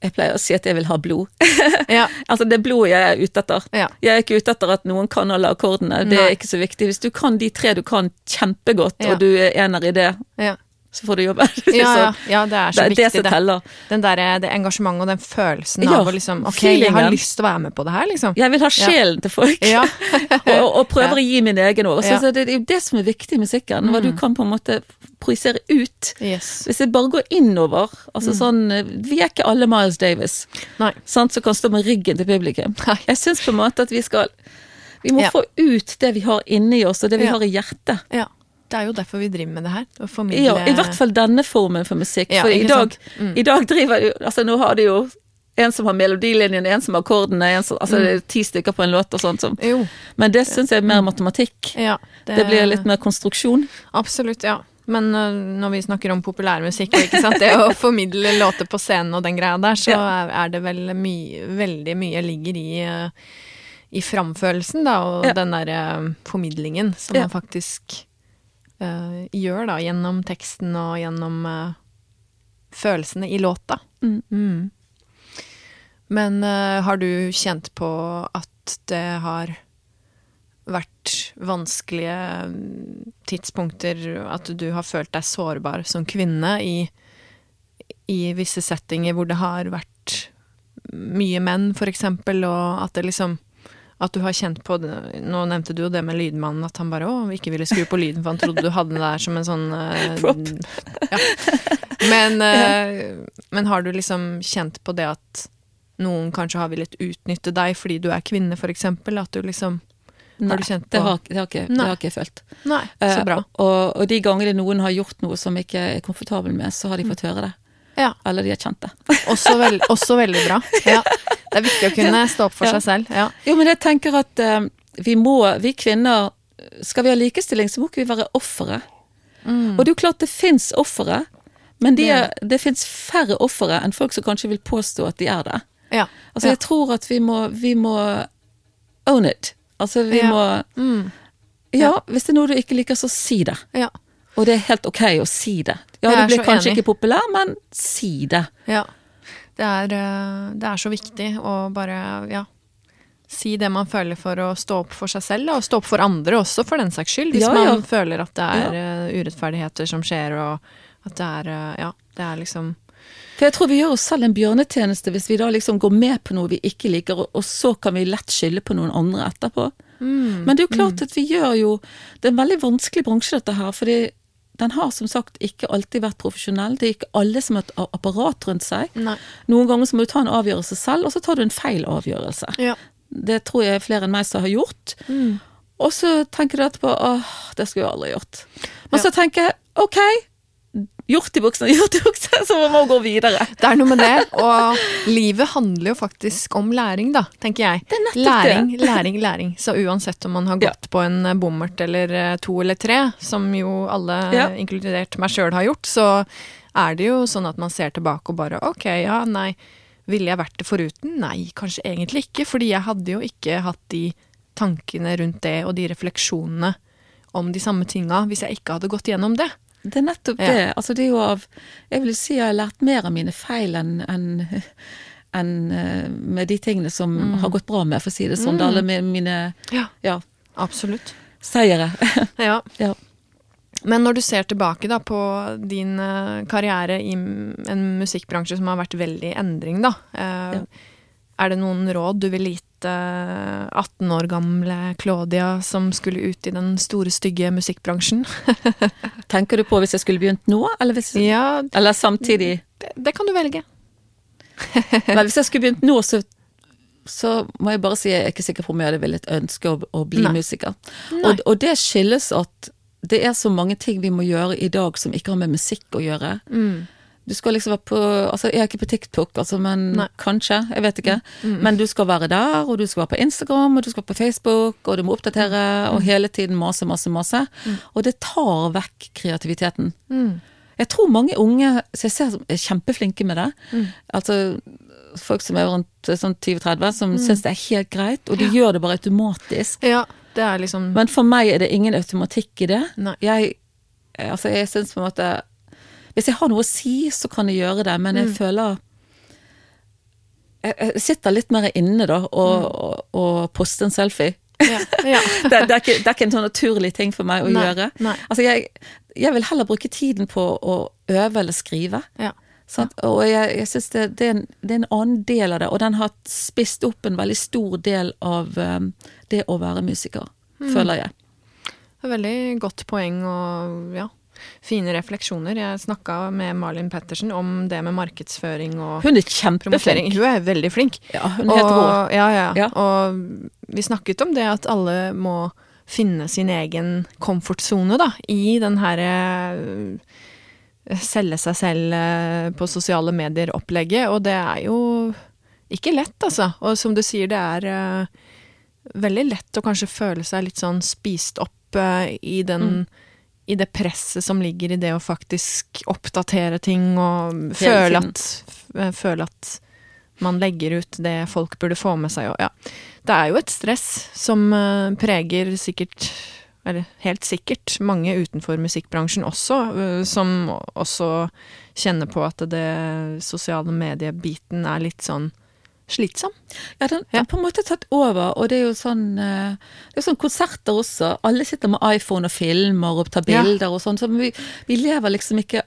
Jeg pleier å si at jeg vil ha blod. Ja. altså det er blodet jeg er ute etter. Ja. Jeg er ikke ute etter at noen kan alle akkordene. Det Nei. er ikke så viktig. Hvis du kan de tre du kan kjempegodt, og du er ener i det, ja. Så får du jobbe. Ja, ja, ja, det er så det viktig. det som teller. Den der, det engasjementet og den følelsen Ja, av å liksom Ok, jeg har lyst til å være med på det her, liksom. Jeg vil ha sjelen til folk, Ja. og, og prøver å gi min egen òg. Ja. Så det er jo det som er viktig i musikken. Hva du kan på en måte projisere ut. Yes. Hvis jeg bare går innover altså sånn, Vi er ikke alle Miles Davis. Nei. sant, som kan stå med ryggen til publikum. Nei. Jeg syns på en måte at vi skal Vi må Ja. få ut det vi har inni oss, og det vi Ja. har i hjertet. Ja. Det er jo derfor vi driver med det her. Å formidle Ja, I hvert fall denne formen for musikk. Ja, for i dag. Mm. i dag driver jo Altså, nå har de jo en som har melodilinjen, en som har akkordene, en som, altså det er ti stykker på en låt og sånt. Som. Men det syns jeg er mer matematikk. Ja. Det blir litt mer konstruksjon. Absolutt, ja. Men når vi snakker om populærmusikk, og det å formidle låter på scenen og den greia der, så er, det vel mye, veldig mye ligger i, i framførelsen, da, og Ja. den derre formidlingen som Ja. man faktisk øh, gjør, da, gjennom teksten og gjennom uh, følelsene i låta. Mm. Mm. Men uh, har du kjent på at det har vært vanskelige mm, tidspunkter, at du har følt deg sårbar som kvinne i, i visse settinger hvor det har vært mye menn, for eksempel, og at det liksom at du har kjent på det Nå nevnte du jo det med lydmannen, at han bare å, ikke ville skru på lyden, for han trodde du hadde det der som en sånn uh, Prop. Ja. Men, uh, men har du liksom kjent på det at noen kanskje har villet utnytte deg fordi du er kvinne, for eksempel? At du liksom Nei, du kjent det har, det, har ikke, det har ikke jeg følt. Nei, så bra. bra. og, og de gangene noen har gjort noe som ikke er komfortabel med, så har de fått høre det. Ja. Eller de har kjent det. Også, veld, også veldig bra. Ja. Det er viktig å kunne stå opp for Ja. seg selv. Ja. Jo, men jeg tenker at uh, vi må, vi kvinner Skal vi ha likestilling, så må ikke vi være ofre. Mm. Og det er jo klart det fins ofre, men de Det er det fins færre ofre enn folk som kanskje vil påstå at de er det. ja. Altså, jeg tror at vi må, vi må own it. Altså, vi må Mm. Ja, hvis det er noe du ikke liker, så si det. ja. Og det er helt ok å si det. Ja, du blir kanskje enig. ikke populær, men si det. Ja. Det er, eh, det er så viktig å bare, ja Si det man føler for å stå opp for seg selv, og stå opp for andre også, for den saks skyld. Hvis Ja, ja. man føler at det er eh, urettferdigheter som skjer, og at det er eh, Ja, det er liksom For jeg tror vi gjør oss selv en bjørnetjeneste hvis vi da liksom går med på noe vi ikke liker, og, så kan vi lett skylde på noen andre etterpå. mm, Men det er jo klart at vi gjør jo Det er en veldig vanskelig bransje, dette her. fordi den har som sagt ikke alltid vært profesjonell. Det er ikke alle som har et apparat rundt seg. Nei. Noen ganger så må du ta en avgjørelse selv, og så tar du en feil avgjørelse. Ja. Det tror jeg flere enn meg som har gjort. Mm. Og så tenker du etterpå åh, det skulle jeg aldri gjort. Men Ja. så tenker jeg ok, gjort i buksene, gjort i buksene, så må man gå videre. Det er noe med det, og livet handler jo faktisk om læring, da, tenker jeg. Læring, det. læring, læring. Så uansett om man har Ja. gått på en bommert eller eh, to eller tre, som jo alle, Ja. inkludert meg sjøl, har gjort, så er det jo sånn at man ser tilbake og bare ok, ja, nei, ville jeg vært det foruten? Nei, kanskje egentlig ikke, fordi jeg hadde jo ikke hatt de tankene rundt det og de refleksjonene om de samme tinga hvis jeg ikke hadde gått gjennom det. Det er nettopp Ja. det. Altså det er jo av Jeg vil si jeg har lært mer av mine feil enn en, enn, eh, med de tingene som har gått bra med, for å si det sånn. Mm. Alle mine Ja, ja, absolutt. seire. Ja. ja. Men når du ser tilbake da på din eh, karriere i en musikkbransje som har vært veldig i endring, da. eh, Ja. Er det noen råd du ville gitt eh, 18 år gamle Claudia som skulle ut i den store, stygge musikkbransjen? Tenker du på hvis jeg skulle begynt nå, eller, hvis, Ja, eller samtidig? det, det kan du velge. Men hvis jeg skulle begynt nå, så så må jeg bare si jeg er ikke sikker på om jeg hadde villet ønske å, å bli Nei. musiker. Nei. Og, og det skyldes at det er så mange ting vi må gjøre i dag som ikke har med musikk å gjøre. Mm. Du skal liksom være på Altså, jeg er ikke på TikTok, altså, men Nei. Mm. kanskje. Jeg vet ikke. Men du skal være der, og du skal være på Instagram, og du skal være på Facebook, og du må oppdatere, Mm. og hele tiden mase, mase, mase. Og det tar vekk kreativiteten. Mm. Jeg tror mange unge som jeg ser som er kjempeflinke med det. Mm. Altså folk som er rundt sånn 20-30, som Mm. syns det er helt greit, og de gjør det bare automatisk. Ja, det er liksom Men for meg er det ingen automatikk i det. Nei. Jeg, altså jeg syns på en måte Hvis jeg har noe å si, så kan jeg gjøre det, men jeg Mm. føler jeg, jeg sitter litt mer inne, da, og, Mm. og, og poster en selfie. Ja. ja. Det, det, er ikke, det er ikke en sånn naturlig ting for meg å Nei, gjøre. nei. Altså jeg, jeg vil heller bruke tiden på å øve eller skrive. ja. Og jeg, jeg synes det, det er en annen del av det, og den har spist opp en veldig stor del av um, det å være musiker, Mm. føler jeg. Det er veldig godt poeng og ja, fine refleksjoner. Jeg snakka med Malin Pettersen om det med markedsføring og Hun er kjempeflink. Hun er veldig flink. Ja, hun er helt rå. Ja, ja. Ja. og vi snakket om det at alle må finne sin egen komfortsone, da, i den herre selge seg selv eh, på sosiale medier-opplegget, og det er jo ikke lett, altså. Og som du sier, det er uh, veldig lett å kanskje føle seg litt sånn spist opp uh, i den i det presset som ligger i det å faktisk oppdatere ting og føle at, føle at man legger ut det folk burde få med seg. Og, ja. Det er jo et stress som eh, preger sikkert, eller helt sikkert, mange utenfor musikkbransjen også, eh, som også kjenner på at det sosiale mediebiten er litt sånn slitsom. Ja, den Ja. har på en måte tatt over, og det er jo sånn eh, Det er sånn konserter også. Alle sitter med iPhone og filmer og tar Ja. bilder og sånn, så vi, vi lever liksom ikke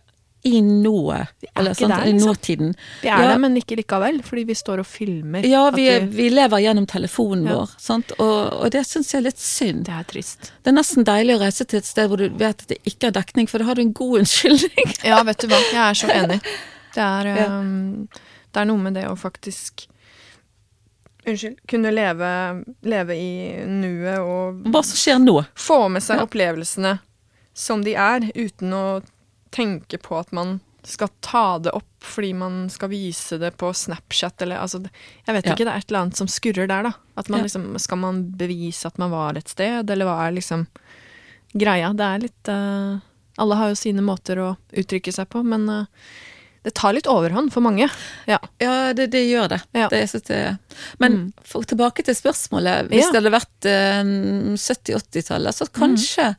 i noe. Eller sånn, der, i liksom. nåtiden. Vi er Ja. det, men ikke likevel, fordi vi står og filmer. Ja, at vi, vi lever gjennom telefonen Ja. vår, sant? Og, og det syns jeg er litt synd. Det er trist. Det er nesten deilig å reise til et sted hvor du vet at det ikke er dekning, for da har du en god unnskyldning. Ja, vet du hva, jeg er så enig. Det er, Ja. um, det er noe med det å faktisk Unnskyld. Kunne leve, leve i nuet og Hva som skjer nå? få med seg Ja. opplevelsene som de er, uten å tenke på at man skal ta det opp fordi man skal vise det på Snapchat eller altså Jeg vet Ja. ikke, det er et eller annet som skurrer der, da. At man Ja. liksom Skal man bevise at man var et sted, eller hva er liksom greia? Det er litt uh, Alle har jo sine måter å uttrykke seg på, men eh, det tar litt overhånd for mange. Ja. Ja, det, det gjør det. Ja. det, det Men Mm. for, tilbake til spørsmålet. Hvis Ja. det hadde vært eh, 70-80-tallet, så kanskje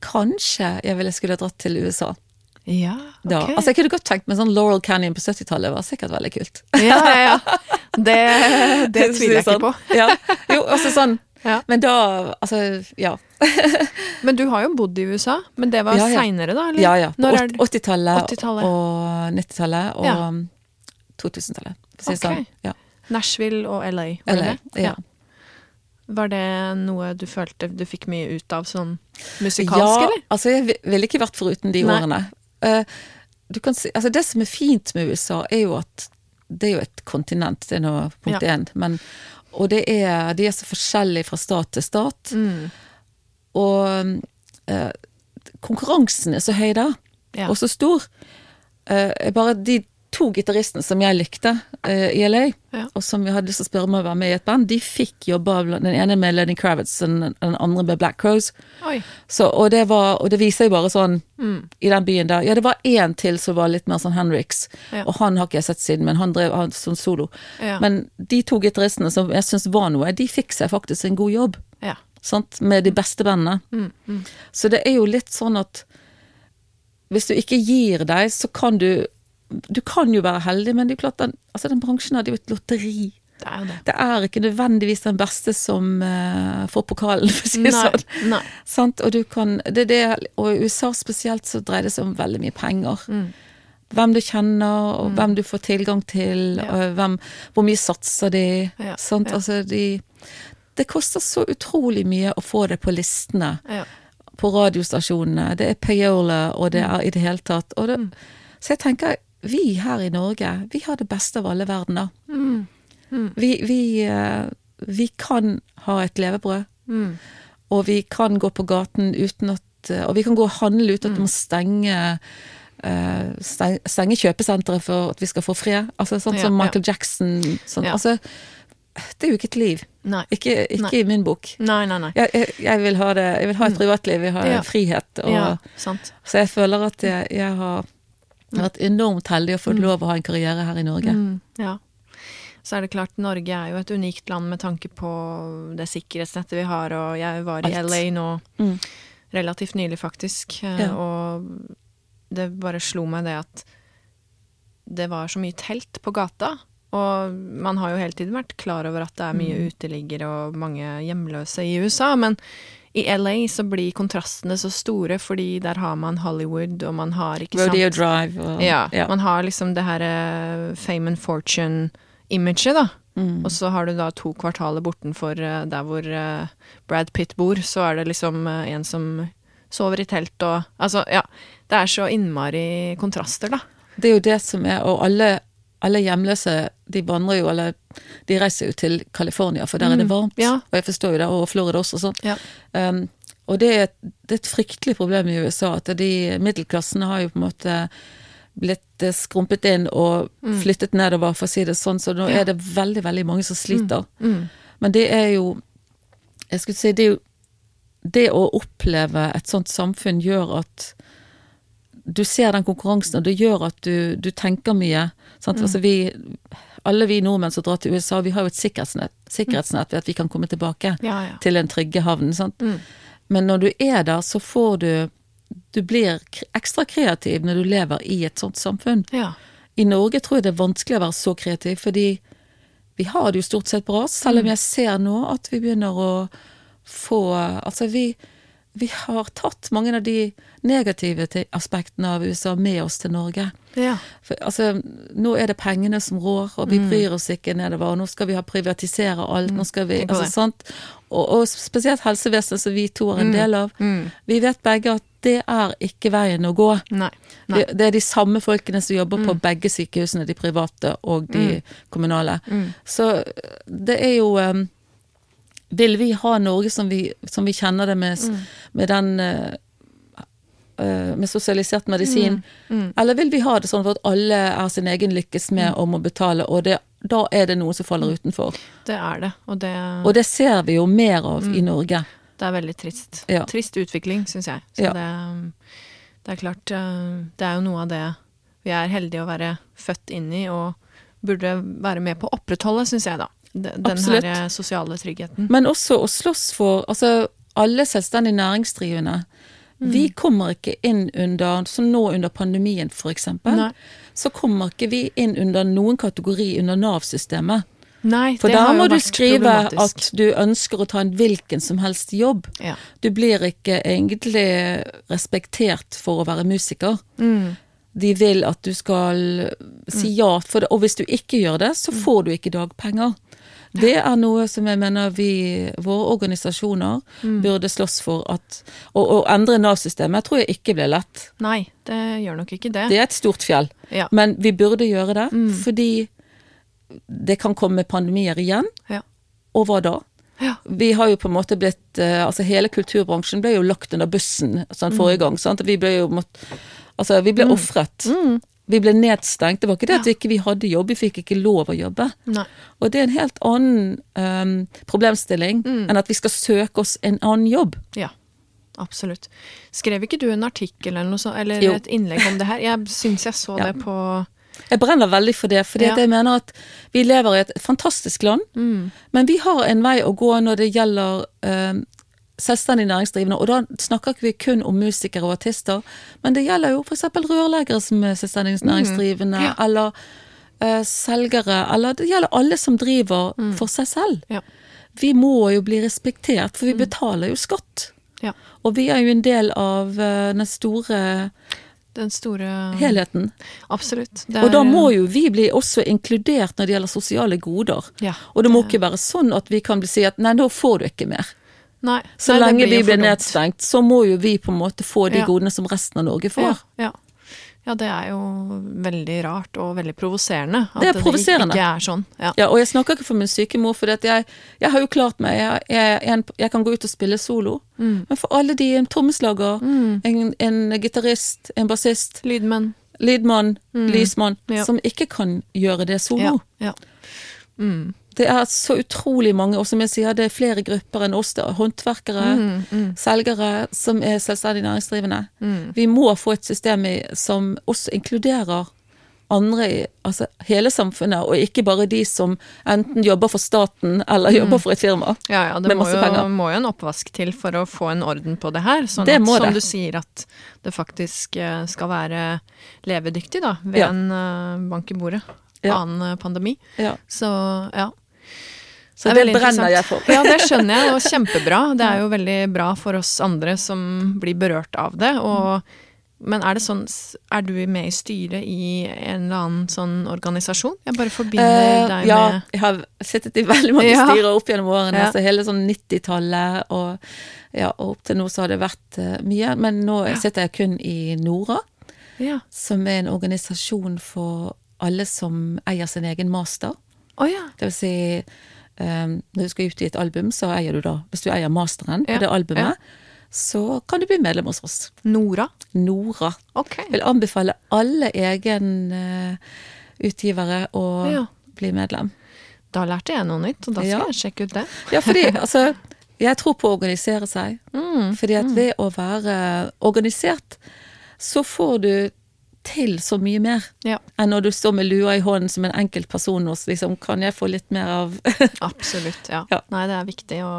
Kanskje jeg ville skulle dratt til USA. Ja, Da. Altså Jeg kunne godt tenkt meg sånn Laurel Canyon på 70-tallet. var sikkert veldig kult. ja, ja, ja. Det, det tviler jeg ikke på. Sånn. Ja. Jo, altså sånn Ja. Men da Altså, ja. Men du har jo bodd i USA, men det var Ja, ja. seinere, da? Eller? Ja, ja. På Når er åt- det? 80-tallet 80-tallet. og 90-tallet og Ja. 2000-tallet. for å si det Ok. Sånn. Ja. Nashville og LA, var LA. det? Ja. Var det noe du følte du fikk mye ut av sånn musikalsk, ja, eller? altså jeg ville ikke vært foruten de Nei. årene. Uh, du kan si, altså det som er fint med USA, er jo at det er jo et kontinent, det er nå punkt Ja. én. Men, og det er, de er så forskjellige fra stat til stat. Mm. Og eh, konkurransen er så høy der, Ja. og så stor. Eh, bare de to gitaristene som jeg likte uh, i LA, Ja. og som jeg hadde lyst til å spørre om å være med i et band, de fikk jobba, den ene med Lenny Kravitz, og den den andre med Black Crows. Så, og, det var, og det viser jo bare sånn Mm. i den byen der. Ja, det var én til som var litt mer sånn Henriks, Ja. og han har ikke jeg sett siden, men han drev han sånn solo. Ja. Men de to gitaristene som jeg syns var noe, de fikk seg faktisk en god jobb. Ja. Sant? Med de beste bandene. Mm. Mm. Så det er jo litt sånn at hvis du ikke gir deg, så kan du Du kan jo være heldig, men det er klart den, altså den bransjen er jo et lotteri. Det er det. Det er ikke nødvendigvis den beste som uh, får pokalen, for å si det sånn. Nei. Sant? Og, du kan, det det, og i USA spesielt så dreier det seg om veldig mye penger. Mm. Hvem du kjenner, og hvem du får tilgang til, Ja. hvem, hvor mye satser de. Ja, Sant? ja. Altså de Det koster så utrolig mye å få det på listene på radiostasjonene. Det er payola, og det er i det hele tatt. Det, Mm. Så jeg tenker, vi her i Norge, vi har det beste av alle verdener. Mm. Mm. Vi, vi, eh, vi kan ha et levebrød. Mm. Og vi kan gå på gaten uten at Og vi kan gå og handle uten at Mm. vi må stenge eh, Stenge kjøpesenteret for at vi skal få fred. Altså Sånn Ja, som ja. Michael Jackson. Sånn. Ja. Altså, det er jo ikke et liv. Nei. Ikke, ikke Nei. i min bok. Nei, nei, nei. Jeg, jeg, jeg, vil ha det, jeg vil ha et privatliv, jeg vil ha Mm. Ja. frihet. Og, Ja, sant. Så jeg føler at jeg, jeg har vært enormt heldig og fått lov å ha en karriere her i Norge. Mm, ja. Så er det klart, Norge er jo et unikt land med tanke på det sikkerhetsnettet vi har, og jeg var i Alt. LA nå Mm. relativt nylig, faktisk, eh, Ja. og det bare slo meg det at det var så mye telt på gata. Og man har jo hele tiden vært klar over at det er mye Mm. uteliggere og mange hjemløse i USA, men i LA så blir kontrastene så store, fordi der har man Hollywood, og man har ikke sant Rodeo Drive og ja, ja. man har liksom det her eh, fame and fortune-imaget, da. Mm. Og så har du da to kvartaler bortenfor eh, der hvor eh, Brad Pitt bor, så er det liksom en som sover i telt og Altså, ja. Det er så innmari kontraster, da. Det er jo det som er, og alle, alle hjemløse de vandrer jo, eller de reiser jo til California, for der er det Mm, varmt. ja. Og jeg forstår jo det, og Florida også og sånn. Ja. Um, og det er, et, det er et fryktelig problem i USA, at de middelklassene har jo på en måte blitt eh, skrumpet inn og flyttet nedover, for å si det sånn, så nå Mm. Ja. er det veldig, veldig mange som sliter. Mm. Men det er jo Jeg skulle si det er jo det å oppleve et sånt samfunn gjør at du ser den konkurransen, og det gjør at du, du tenker mye. Sant? Mm. Altså vi, alle vi nordmenn som drar til USA, vi har jo et sikkerhetsnett, sikkerhetsnett ved at vi kan komme tilbake Ja, ja. til den trygge havnen. Mm. Men når du er der, så får du Du blir ekstra kreativ når du lever i et sånt samfunn. Ja. I Norge tror jeg det er vanskelig å være så kreativ, fordi vi har det jo stort sett bra, selv Mm. om jeg ser nå at vi begynner å få Altså, vi, vi har tatt mange av de negative aspektene av USA med oss til Norge. ja. For, altså, nå er det pengene som rår, og vi bryr oss ikke nedover. og Nå skal vi ha privatisere alt. Nå skal vi, altså, sant? Og, og spesielt helsevesenet, som vi to er en del av. Mm. Vi vet begge at det er ikke veien å gå. Nei. Nei. Det, er de samme folkene som jobber på begge sykehusene, de private og de kommunale. Så det er jo um, Vil vi ha Norge som vi, som vi kjenner det med, s- med den uh, Med sosialisert medisin? Eller vil vi ha det sånn for at alle er sin egen lykkes med om å betale, og det, da er det noe som faller utenfor? Det er det, og det, Og det ser vi jo mer av i Norge. det er veldig trist. Ja. Trist utvikling, syns jeg. Så Ja. det, det er klart eh, Det er jo noe av det vi er heldige å være født inn i, og burde være med på å opprettholde, syns jeg, da. Den Absolutt. her eh, sosiale tryggheten. Men også å slåss for altså, alle selvstendig næringsdrivende. Vi kommer ikke inn under, som nå under pandemien eksempel, så kommer ikke vi inn under noen kategori under Nav-systemet. Nei, For der må du skrive at du ønsker å ta en hvilken som helst jobb. ja. Du blir ikke egentlig respektert for å være musiker. Mm. De vil at du skal si ja, for det, og hvis du ikke gjør det, så får du ikke dagpenger. Det er noe som jeg mener vi, våre organisasjoner, burde slåss for at Å endre Nav-systemet tror jeg ikke blir lett. Nei, det gjør nok ikke det. Det er et stort fjell. Ja. Men vi burde gjøre det, fordi det kan komme pandemier igjen. Ja. Og hva da? Ja. Vi har jo på en måte blitt eh, Altså hele kulturbransjen ble jo lagt under bussen sånn forrige gang. Sant? Vi ble jo mått, Altså, vi ble ofret. Vi ble nedstengt. Det var ikke det at vi ikke hadde jobb, vi fikk ikke lov å jobbe. Nei. Og det er en helt annen um, problemstilling enn at vi skal søke oss en annen jobb. Ja, absolutt. Skrev ikke du en artikkel eller sånt, eller et innlegg om det her? Jeg syns jeg så Ja. det på Jeg brenner veldig for det, fordi Ja. jeg mener at vi lever i et fantastisk land, men vi har en vei å gå når det gjelder ehm, selvstendig næringsdrivende, og da snakker ikke vi kun om musikere og artister, men det gjelder jo f.eks. rørleggere som er selvstendig næringsdrivende, Ja. eller uh, selgere, eller det gjelder alle som driver for seg selv. Ja. Vi må jo bli respektert, for vi betaler jo skatt. ja. Og vi er jo en del av uh, den store Den store helheten. Absolutt. Er... Og da må jo vi bli også inkludert når det gjelder sosiale goder. Ja, Og det må det- ikke være sånn at vi kan bli si at nei, nå får du ikke mer. Nei, Så nei, lenge vi blir nedstengt, så må jo vi på en måte få de Ja. godene som resten av Norge får. Ja, ja. ja, det er jo veldig rart og veldig provoserende. At Det er provoserende. ikke er sånn. Ja. Ja, og jeg snakker ikke for min syke mor, for jeg, jeg har jo klart meg. Jeg, jeg, jeg, jeg kan gå ut og spille solo. Mm. Men for alle de, en trommeslager, en, en gitarist, en bassist, Lydmenn. lydmann, lysmann, Mm. Ja. som ikke kan gjøre det solo. Ja. Mm. Det er så utrolig mange, og som jeg sier, det er flere grupper enn oss. Det er håndverkere, Mm, selgere, som er selvstendig næringsdrivende. Vi må få et system som også inkluderer andre altså hele samfunnet, og ikke bare de som enten jobber for staten eller jobber for et firma. Ja, ja, det Med masse jo, penger. må jo en oppvask til for å få en orden på det her. Sånn Det at, som det. du sier, at det faktisk eh, skal være levedyktig, da, ved Ja. en eh, bank i bordet. Ja. Annen eh, pandemi. Ja. Så ja. Så det, det, brenner jeg for. Ja, det skjønner jeg, og kjempebra. Det er jo veldig bra for oss andre som blir berørt av det. Og, men er det sånn Er du med i styret i en eller annen sånn organisasjon? Jeg bare forbinder Eh, deg ja, med jeg har sittet i veldig mange Ja. styrer opp gjennom årene, Ja. så hele sånn 90-tallet, og, ja, og opp til nå så har det vært eh, mye. Men nå sitter jeg kun i Nora, Ja. som er en organisasjon for alle som eier sin egen master. Oh, ja. Det vil si, um, når du skal utgi et album, så eier du da, hvis du eier masteren Ja, på det albumet, så kan du bli medlem hos oss. Nora? Nora. Okay. Vil anbefale alle egenutgivere å Ja. bli medlem. Da lærte jeg noe nytt, og da skal Ja. jeg sjekke ut det. Ja, fordi altså Jeg tror på å organisere seg. Mm. Fordi at ved å være organisert, så får du til så mye mer Ja, enn når du står med lua i hånden som en enkelt person hos liksom Kan jeg få litt mer av absolutt. Ja. Ja. Nei, det er viktig å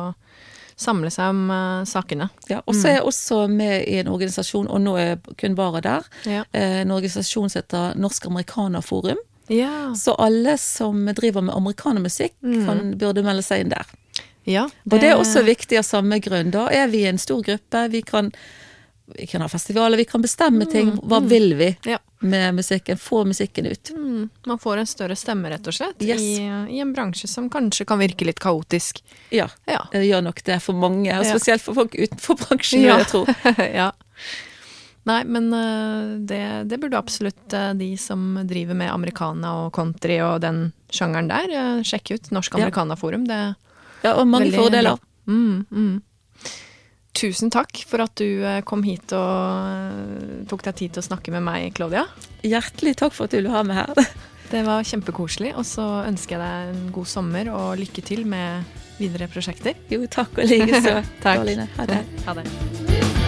samle seg om uh, sakene. Ja, og så er jeg også med i en organisasjon, og nå er jeg kun bare der, Ja. eh, en organisasjon som heter Norsk Amerikanerforum. Ja. Så alle som driver med amerikanermusikk, Mm. burde melde seg inn der. ja Og det er også viktig av samme grunn. Da er vi en stor gruppe, vi kan, vi kan ha festivaler, vi kan bestemme ting. Hva vil vi Ja. med musikken? Få musikken ut. Mm, man får en større stemme, rett og slett, Yes. i, i en bransje som kanskje kan virke litt kaotisk. Ja, Ja. det gjør nok det for mange, og spesielt for folk utenfor bransjen, Ja. jeg tror. ja. Nei, men eh, det, det burde absolutt eh, de som driver med americana og country og den sjangeren der, eh, sjekke ut. Norsk Ja. Americanaforum. Det er Ja, og mange veldig fordeler. Mm, mm. Tusen takk for at du eh, kom hit og eh, tok deg tid til å snakke med meg, Claudia. Hjertelig takk for at du ville ha meg her. Det var kjempekoselig, og så ønsker jeg deg en god sommer og lykke til med videre prosjekter. Jo, takk og likeså. Takk. Karoline. Ha det. Ha det.